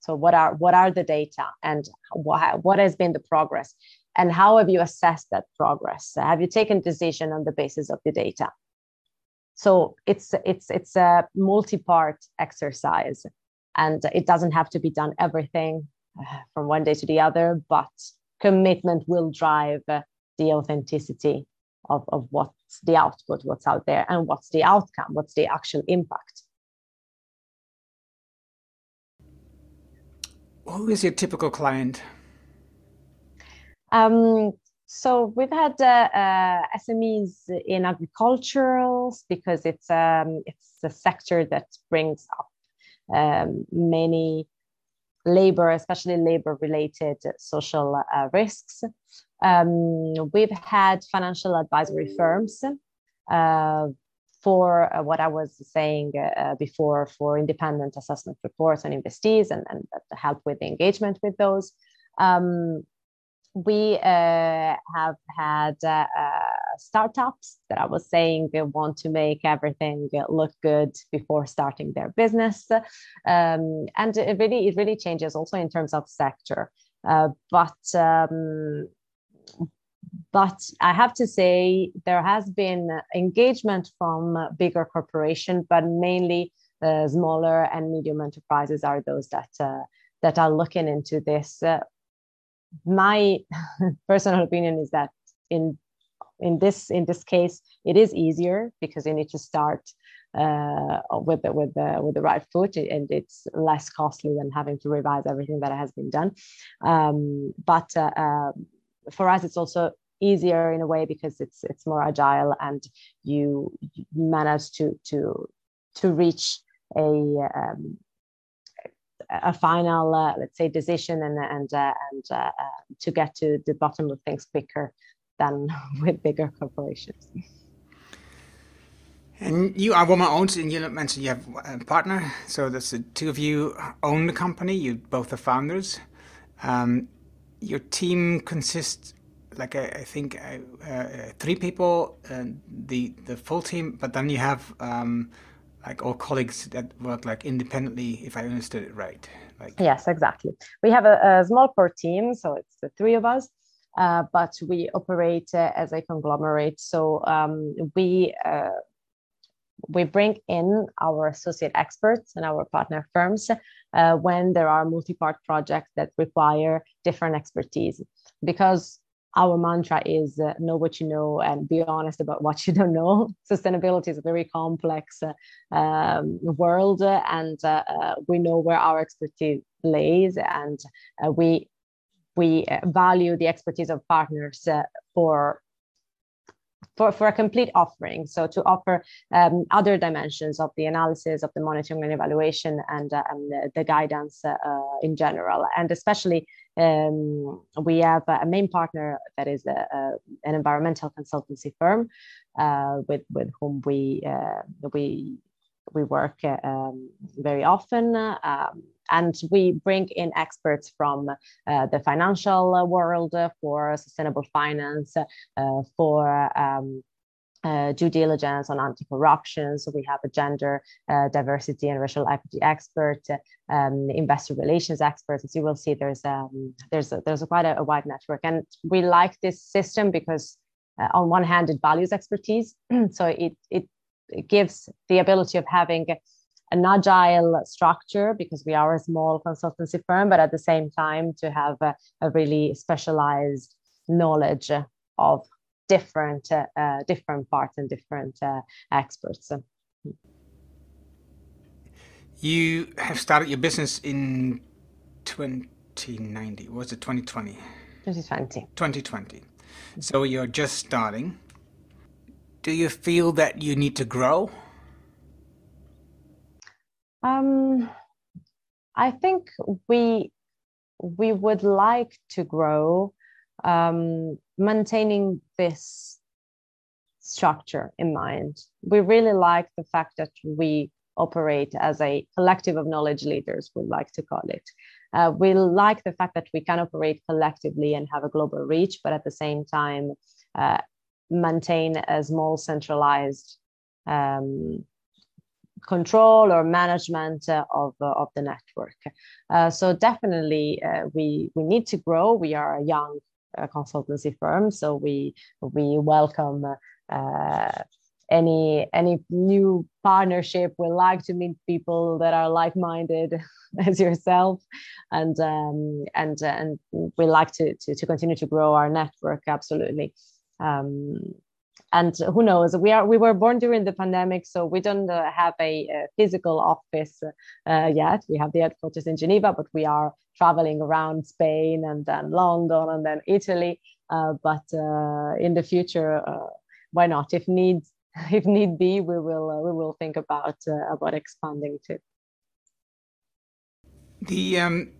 C: So what are what are the data and what, what has been the progress? And how have you assessed that progress? Have you taken decision on the basis of the data? So it's it's it's a multi-part exercise, and it doesn't have to be done everything from one day to the other, but commitment will drive uh, the authenticity of, of what's the output, what's out there, and what's the outcome, what's the actual impact.
A: Who is your typical client?
C: Um, so we've had uh, uh, SMEs in agriculturals because it's um, it's a sector that brings up um, many labor, especially labor-related social uh, risks. Um, we've had financial advisory firms uh, for uh, what I was saying uh, before for independent assessment reports on investees and, and help with the engagement with those. Um, we uh, have had uh, uh, startups that I was saying they want to make everything look good before starting their business, um, and it really it really changes also in terms of sector. Uh, but um, but I have to say there has been engagement from bigger corporation, but mainly uh, smaller and medium enterprises are those that uh, that are looking into this my personal opinion is that in in this in this case it is easier because you need to start uh, with the, with the with the right foot and it's less costly than having to revise everything that has been done. Um, but uh, uh, for us it's also easier in a way because it's it's more agile and you, manage to to to reach a um, a final, uh, let's say, decision and and uh, and uh, to get to the bottom of things quicker than with bigger corporations.
A: And you are woman owned, and you mentioned you have a partner. So that's the two of you own the company. You both are founders. Um, your team consists, like I, I think, uh, uh, three people, the the full team. But then you have um, like all colleagues that work like independently if i understood it right like
C: yes exactly. We have a, a small core team so it's the three of us uh, but we operate uh, as a conglomerate. So um, we uh, we bring in our associate experts and our partner firms uh, when there are multi-part projects that require different expertise. Because our mantra is uh, know what you know and be honest about what you don't know. Sustainability is a very complex uh, um, world, and uh, uh we know where our expertise lays, and uh, we we uh, value the expertise of partners for for, for a complete offering. So to offer um, other dimensions of the analysis, of the monitoring and evaluation, and, uh, and the, the, guidance uh, in general. And especially, um, we have a main partner that is a, a, an environmental consultancy firm uh, with with whom we uh, we we work uh, um, very often. Um, and we bring in experts from uh, the financial world for sustainable finance, uh, for um, uh, due diligence on anti-corruption. So we have a gender uh, diversity and racial equity expert, um, investor relations experts. As you will see, there's um, there's a, there's a quite a, a, wide network, and we like this system because uh, on one hand it values expertise, so it, it gives the ability of having an agile structure because we are a small consultancy firm, but at the same time to have a, a really specialized knowledge of different uh, uh, different parts and different uh, experts.
A: You have started your business in 2090. Was it 2020?
C: 2020.
A: 2020. So you're just starting. Do you feel that you need to grow?
C: Um, I think we we would like to grow, um, maintaining this structure in mind. We really like the fact that we operate as a collective of knowledge leaders, we like to call it. Uh, we like the fact that we can operate collectively and have a global reach, but at the same time, uh, maintain a small centralized um, control or management uh, of, uh, of the network. Uh, so definitely uh, we, we need to grow. We are a young consultancy firm, so we, we welcome any any new partnership we like to meet people that are like-minded as yourself and um, and and we like to, to to continue to grow our network absolutely um, and who knows we are we were born during the pandemic so we don't uh, have a, a, physical office uh, yet. We have the headquarters in geneva but we are traveling around spain and then london and then italy. Uh, but uh, in the future uh, why not? If need if need be, we will uh, we will think about about expanding too.
A: The um,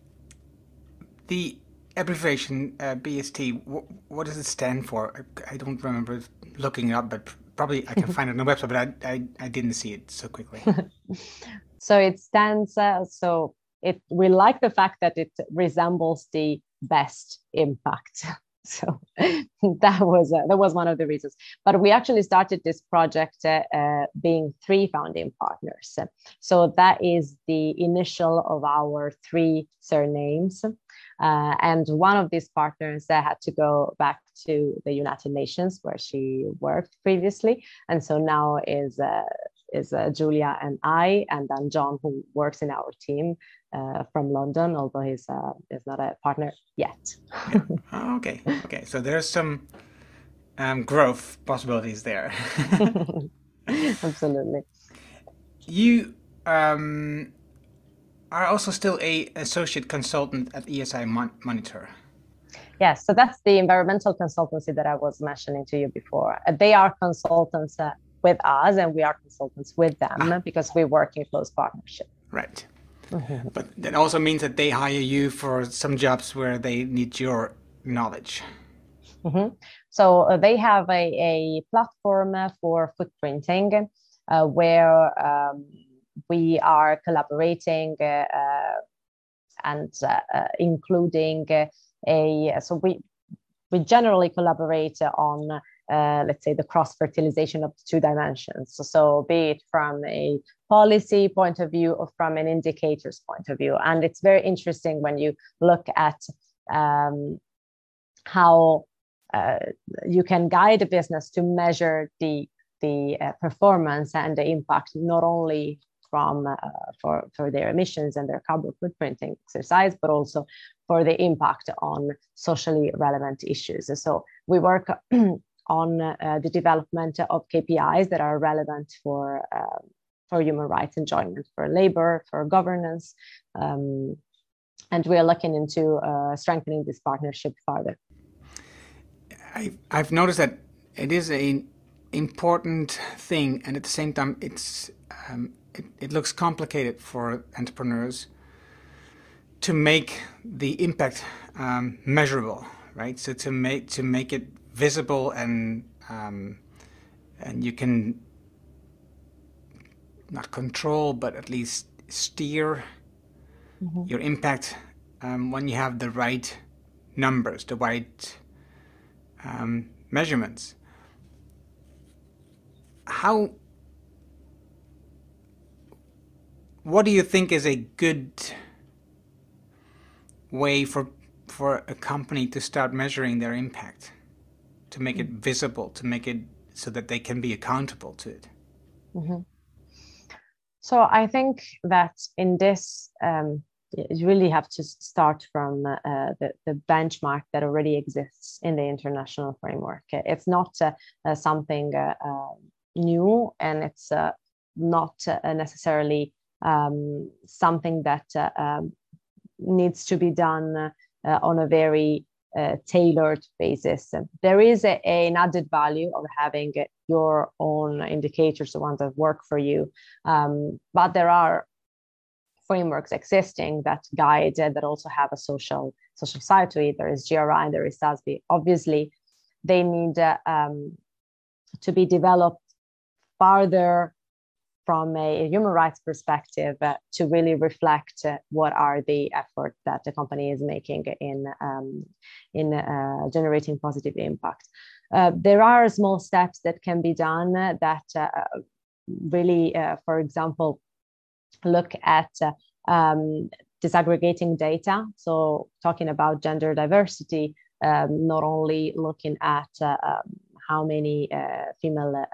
A: the abbreviation uh, BST, wh- what does it stand for? I, I, don't remember looking it up, but probably I can find it on the website, but I, I, I didn't see it so quickly.
C: so it stands, uh, so it we like the fact that it resembles the best impact. so that was uh, that was one of the reasons but we actually started this project uh, uh, being three founding partners so that is the initial of our three surnames uh, and one of these partners uh, had to go back to the united nations where she worked previously and so now is uh, is uh, Julia and I, and then John, who works in our team uh, from London, although he's uh, is not a partner yet.
A: yeah. oh, okay, okay. So there's some um, growth possibilities there.
C: Absolutely.
A: You um, are also still a associate consultant at ESI Mon- Monitor.
C: Yes, so that's the environmental consultancy that I was mentioning to you before. They are consultants with us and we are consultants with them ah. because we work in close partnership.
A: Right. Mm-hmm. But that also means that they hire you for some jobs where they need your knowledge.
C: Mm-hmm. So uh, they have a, a platform for footprinting uh, where um, we are collaborating uh, uh and uh, including a so we we generally collaborate on uh, let's say the cross fertilization of two dimensions. So, so, be it from a policy point of view or from an indicators point of view. And it's very interesting when you look at um, how uh, you can guide a business to measure the the uh, performance and the impact not only from uh, for for their emissions and their carbon footprinting exercise, but also for the impact on socially relevant issues. So we work on uh, the development of KPIs that are relevant for uh, for human rights enjoyment, for labor, for governance, um, and we are looking into uh, strengthening this partnership further.
A: I, I've noticed that it is an important thing, and at the same time, it's um, it, it looks complicated for entrepreneurs to make the impact um, measurable, right? So to make to make it visible and um, and you can not control but at least steer mm-hmm. your impact um, when you have the right numbers the right um, measurements how what do you think is a good way for for a company to start measuring their impact to make it visible, to make it so that they can be accountable to it?
C: Mm-hmm. So I think that in this, um, you really have to start from uh, the, the benchmark that already exists in the international framework. It's not uh, uh, something uh, uh, new and it's uh, not necessarily um, something that um, needs to be done on a very uh, tailored basis. There is a, an added value of having your own indicators, the ones that work for you. Um, but there are frameworks existing that guide uh, that also have a social social side to it. There is GRI and there is SASB. Obviously, they need uh, um, to be developed farther from a human rights perspective uh, to really reflect uh, what are the efforts that the company is making in um, in uh, generating positive impact. Uh, there are small steps that can be done that uh, really, uh, for example, look at um, disaggregating data. So talking about gender diversity, um, not only looking at um, how many female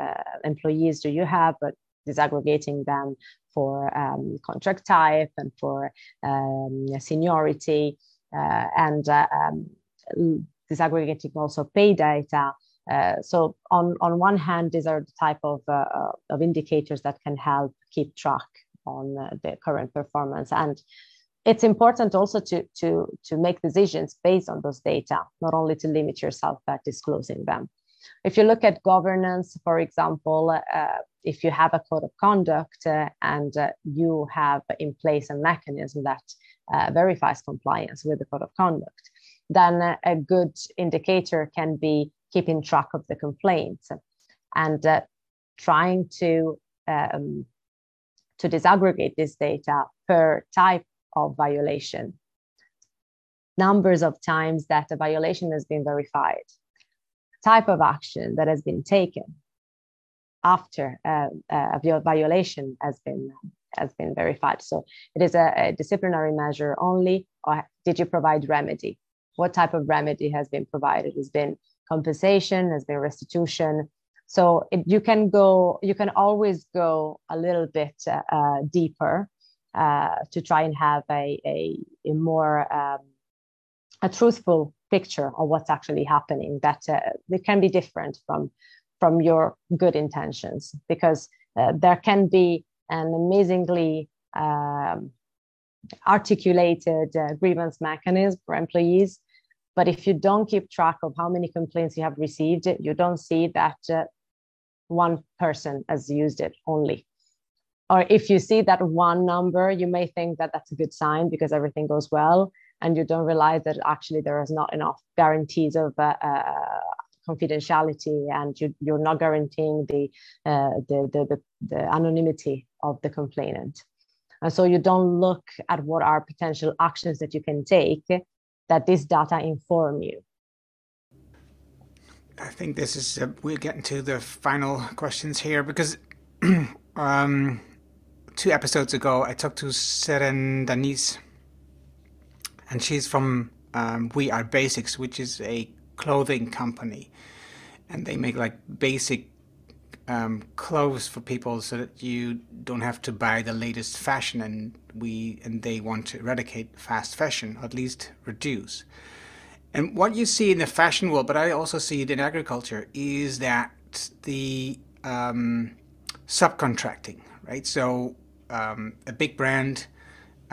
C: employees do you have, but disaggregating them for um, contract type and for um, seniority uh, and uh, um, disaggregating also pay data. Uh, so on, on one hand, these are the type of, uh, of indicators that can help keep track on uh, the current performance. And it's important also to, to, to make decisions based on those data, not only to limit yourself at disclosing them. If you look at governance, for example, uh, if you have a code of conduct uh, and uh, you have in place a mechanism that uh, verifies compliance with the code of conduct, then a good indicator can be keeping track of the complaints and uh, trying to um, to disaggregate this data per type of violation. Numbers of times that a violation has been verified type of action that has been taken after uh, uh a violation has been has been verified. So it is a, a, disciplinary measure only, or did you provide remedy? What type of remedy has been provided? Has been compensation? Has been restitution? So it, you can go, you can always go a little bit uh, uh, deeper uh, to try and have a, a, a more um, a truthful picture of what's actually happening that uh, it can be different from from your good intentions because uh, there can be an amazingly um, articulated uh, grievance mechanism for employees. But if you don't keep track of how many complaints you have received you don't see that uh, one person has used it only. Or if you see that one number you may think that that's a good sign because everything goes well and you don't realize that actually there is not enough guarantees of uh, uh, confidentiality and you, you're not guaranteeing the, uh, the, the, the, the anonymity of the complainant. And so you don't look at what are potential actions that you can take that this data inform you.
A: I think this is, uh, we're getting to the final questions here because um, two episodes ago I talked to Seren Danis and she's from um, We Are Basics, which is a clothing company, and they make like basic um, clothes for people so that you don't have to buy the latest fashion. And we and they want to eradicate fast fashion, or at least reduce. And what you see in the fashion world, but I also see it in agriculture, is that the um, subcontracting, right? So um, a big brand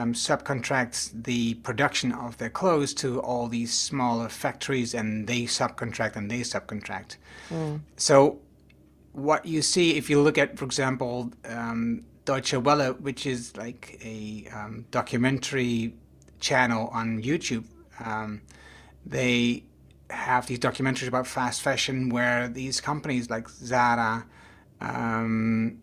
A: um, subcontracts the production of their clothes to all these smaller factories and they subcontract and they subcontract. Mm. So, what you see if you look at, for example, um, Deutsche Welle, which is like a um, documentary channel on YouTube, um, they have these documentaries about fast fashion where these companies like Zara, um,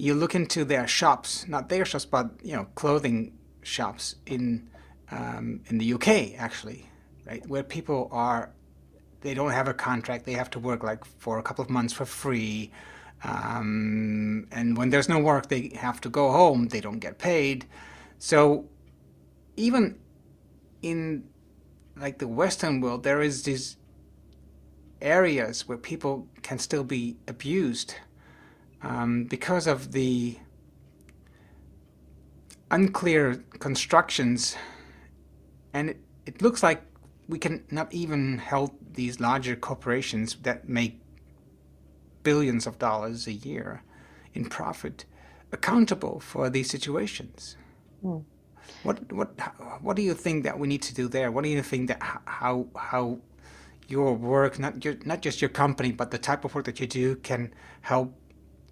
A: you look into their shops, not their shops, but you know, clothing shops in um, in the UK actually, right, where people are they don't have a contract, they have to work like for a couple of months for free. Um, and when there's no work, they have to go home. They don't get paid. So even in like the Western world, there is these areas where people can still be abused um, because of the unclear constructions, and it, it looks like we can not even hold these larger corporations that make billions of dollars a year in profit accountable for these situations. Mm. what what what do you think that we need to do there? What do you think that how how your work, not your, not just your company, but the type of work that you do, can help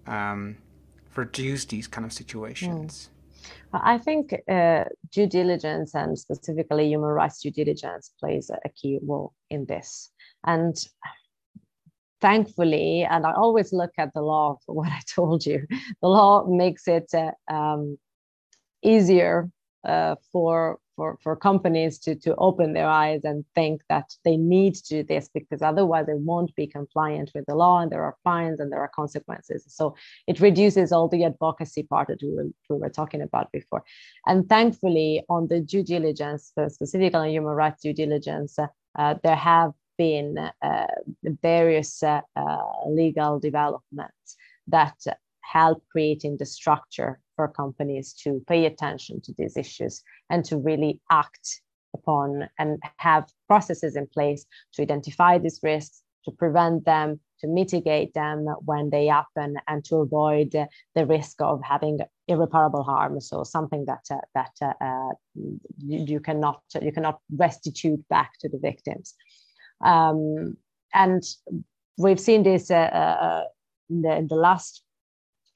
A: um, reduce these kind of situations?
C: Mm. I think uh, due diligence and specifically human rights due diligence plays a key role in this. And thankfully, and I always look at the law for what I told you, the law makes it uh, um, easier uh, for for, for companies to, to open their eyes and think that they need to do this because otherwise they won't be compliant with the law and there are fines and there are consequences. So it reduces all the advocacy part that we were, we were talking about before. And thankfully, on the due diligence, specifically on human rights due diligence, uh, there have been uh, various uh, uh legal developments that help creating the structure for companies to pay attention to these issues and to really act upon and have processes in place to identify these risks, to prevent them, to mitigate them when they happen, and to avoid the risk of having irreparable harm. So something that uh, that uh, uh, you, you, cannot you cannot restitute back to the victims. Um, and we've seen this uh, uh, in the, in the last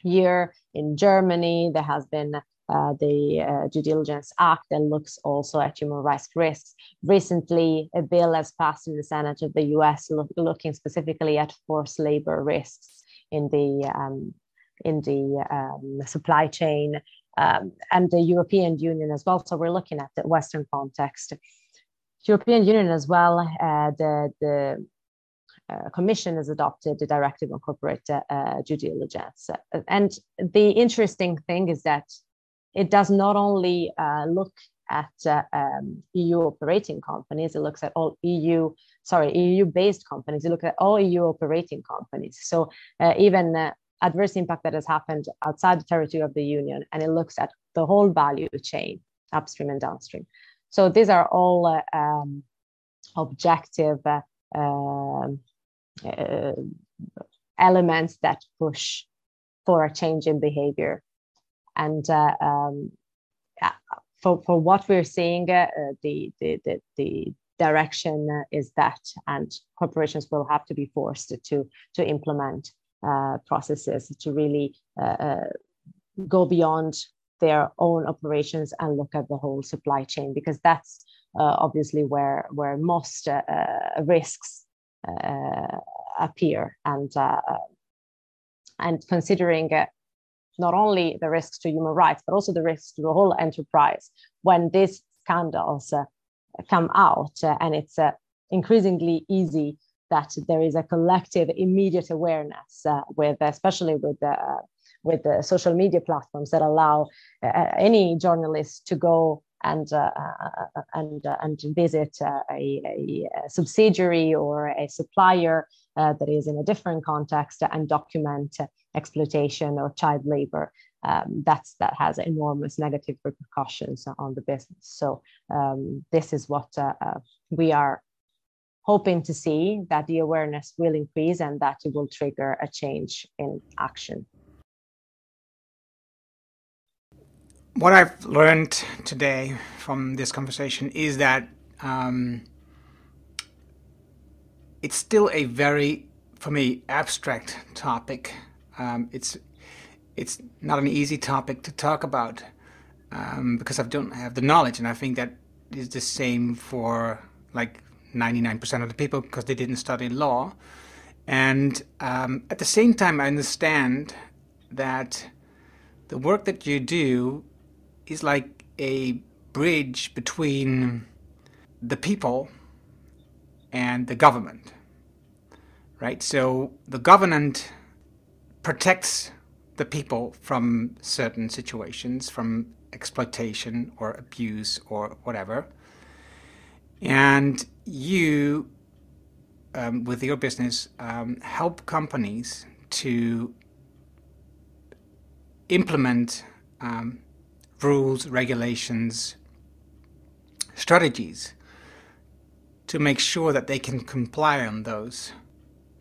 C: year in Germany. There has been uh, the uh, Due Diligence Act that looks also at human rights risks. Recently, a bill has passed in the Senate of the US look, looking specifically at forced labor risks in the um, in the um, supply chain um, and the European Union as well. So we're looking at the Western context. European Union as well, uh, the, the Commission has adopted the directive on corporate uh, uh, due diligence. And the interesting thing is that it does not only look at um, EU operating companies, it looks at all EU, sorry, EU-based companies. It looks at all EU operating companies. So even adverse impact that has happened outside the territory of the union, and it looks at the whole value chain, upstream and downstream. So these are all uh, um, objective uh, um, uh, elements that push for a change in behavior. And uh, um, for, for what we're seeing, uh, the, the, the, the, direction is that, and corporations will have to be forced to, to implement uh, processes to really uh, go beyond their own operations and look at the whole supply chain because that's uh, obviously where where most risks uh, appear. And uh, and considering not only the risks to human rights but also the risks to the whole enterprise when these scandals uh, come out uh, and it's uh, increasingly easy that there is a collective immediate awareness uh, with especially with the with the social media platforms that allow any journalist to go and uh, uh, and uh, and visit a, a, subsidiary or a supplier that is in a different context and document exploitation or child labor. Um, that's that has enormous negative repercussions on the business. So um, this is what we are hoping to see that the awareness will increase and that it will trigger a change in action.
A: What I've learned today from this conversation is that um, it's still a very, for me, abstract topic. Um, it's it's not an easy topic to talk about um, because I don't have the knowledge, and I think that is the same for like 99% of the people because they didn't study law. And um, at the same time, I understand that the work that you do is like a bridge between the people and the government. Right? So the government protects the people from certain situations, from exploitation or abuse or whatever. And you, um, with your business, um, help companies to implement um, rules, regulations, strategies to make sure that they can comply on those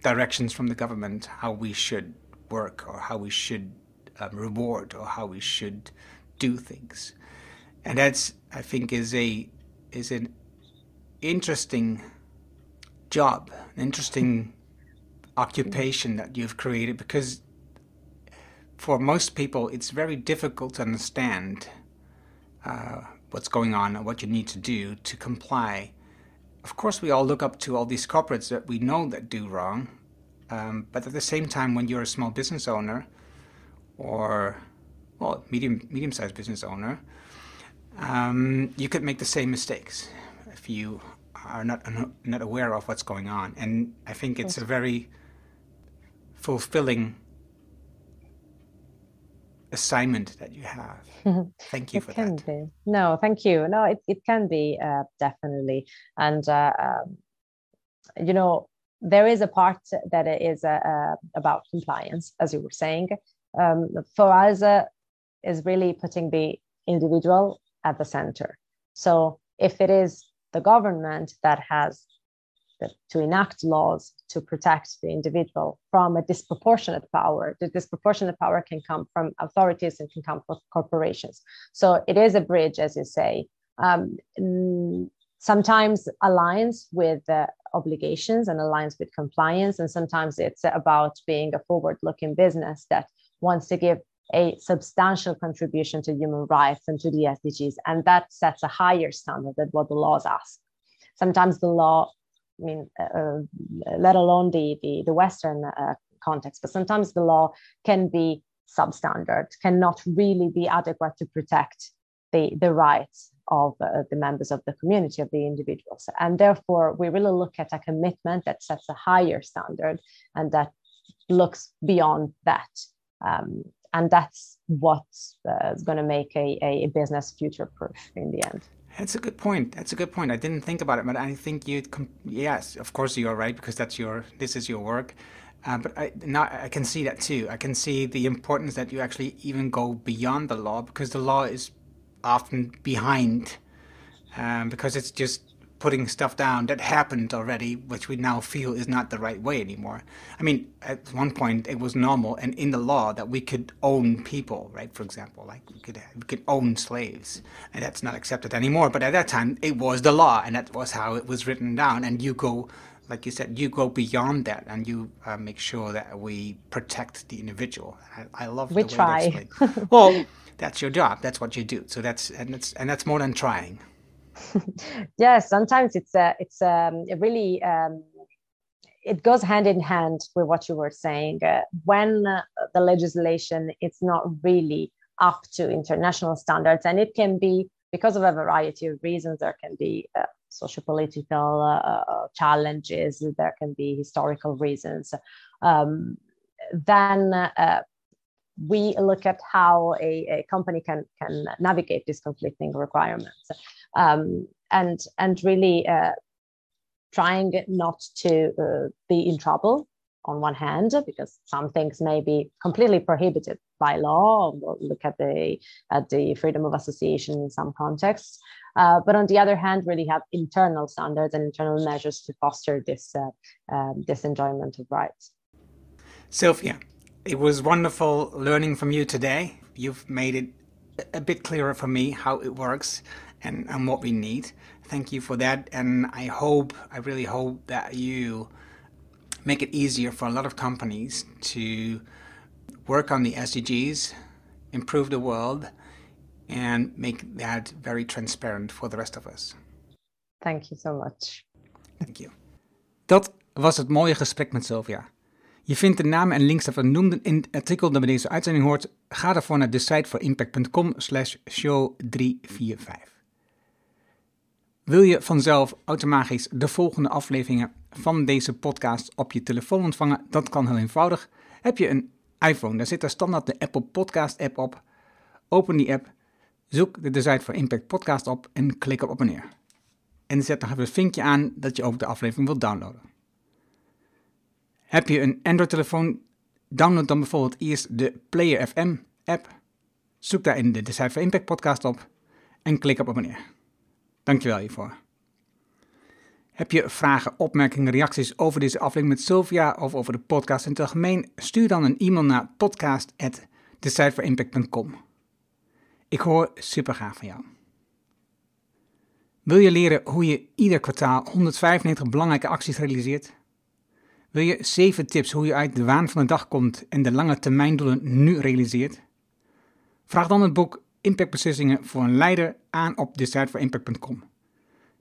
A: directions from the government, how we should work or how we should um, reward or how we should do things. and that's I think is a is an interesting job, an interesting occupation that you've created because for most people it's very difficult to understand uh, what's going on and what you need to do to comply. Of course, we all look up to all these corporates that we know that do wrong, um, but at the same time, when you're a small business owner or well, medium medium-sized business owner, um, you could make the same mistakes if you are not not aware of what's going on. And I think it's a very fulfilling assignment that you have. Thank you for
C: can
A: that.
C: Be. No, thank you. No, it, it can be uh, definitely. And, uh, um, you know, there is a part that is uh, uh about compliance, as you were saying. Um, for us, uh, is really putting the individual at the center. So if it is the government that has to enact laws to protect the individual from a disproportionate power. The disproportionate power can come from authorities and can come from corporations. So it is a bridge, as you say. Um, sometimes aligns with uh, obligations and aligns with compliance, and sometimes it's about being a forward-looking business that wants to give a substantial contribution to human rights and to the SDGs, and that sets a higher standard than what the laws ask. Sometimes the law I mean, uh, uh, let alone the the, the Western uh, context. But sometimes the law can be substandard, cannot really be adequate to protect the the rights of uh, the members of the community of the individuals. And therefore we really look at a commitment that sets a higher standard and that looks beyond that. Um, and that's what's uh, going to make a, a business future proof in the end
A: that's a good point. That's a good point. I didn't think about it, but I think you. Yes, of course you are right because that's your. This is your work. Uh, but I now I can see that too. I can see the importance that you actually even go beyond the law because the law is often behind um, because it's just putting stuff down that happened already, which we now feel is not the right way anymore. I mean, at one point it was normal and in the law that we could own people, right? For example, like we could we could own slaves, and that's not accepted anymore. But at that time, it was the law, and that was how it was written down. And you go, like you said, you go beyond that, and you uh, make sure that we protect the individual. I, I love
C: we
A: the way
C: try.
A: well, that's your job. That's what you do. So that's and that's and that's more than trying.
C: yes, sometimes it's a, it's um, a really um, it goes hand in hand with what you were saying. Uh, when uh, the legislation it's not really up to international standards, and it can be because of a variety of reasons. There can be uh, socio-political uh, uh, challenges. There can be historical reasons. Um, then uh, we look at how a, a, company can can navigate these conflicting requirements um, and and really uh, trying not to uh, be in trouble on one hand because some things may be completely prohibited by law look at the at the freedom of association in some contexts. Uh, but on the other hand really have internal standards and internal measures to foster this uh, um, this enjoyment of rights.
A: Silvia it was wonderful learning from you today. You've made it a bit clearer for me how it works and, and what we need. Thank you for that. And I hope, I really hope that you make it easier for a lot of companies to work on the SDGs, improve the world, and make that very transparent for the rest of us.
C: Thank you so much.
A: Thank you. Dat was het mooie gesprek met Sylvia. Je vindt de namen en links daarvan noemden in het artikel dat bij deze uitzending hoort. Ga daarvoor naar de site voor impact.com slash show 345. Wil je vanzelf automatisch de volgende afleveringen van deze podcast op je telefoon ontvangen? Dat kan heel eenvoudig. Heb je een iPhone, daar zit er standaard de Apple Podcast app op. Open die app, zoek de site voor Impact Podcast op en klik op abonneer. En zet nog even een vinkje aan dat je ook de aflevering wilt downloaden. Heb je een Android-telefoon? Download dan bijvoorbeeld eerst de Player FM app. Zoek daarin de Decipher Impact podcast op en klik op abonneer. Dankjewel hiervoor. Heb je vragen, opmerkingen, reacties over deze aflevering met Sylvia of over de podcast in het algemeen? Stuur dan een e-mail naar podcast.decipheриmpact.com. Ik hoor super graag van jou. Wil je leren hoe je ieder kwartaal 195 belangrijke acties realiseert? Wil je 7 tips hoe je uit de waan van de dag komt en de lange termijndoelen nu realiseert? Vraag dan het boek Impactbeslissingen voor een leider aan op decideforimpact.com.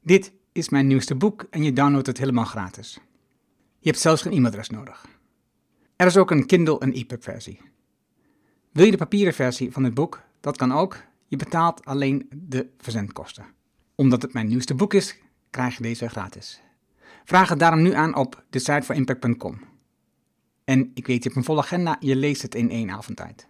A: Dit is mijn nieuwste boek en je downloadt het helemaal gratis. Je hebt zelfs geen e-mailadres nodig. Er is ook een Kindle en EPUB versie. Wil je de papieren versie van het boek? Dat kan ook. Je betaalt alleen de verzendkosten. Omdat het mijn nieuwste boek is, krijg je deze gratis. Vraag het daarom nu aan op decideforimpact.com. En ik weet, je hebt een volle agenda, je leest het in één avondtijd.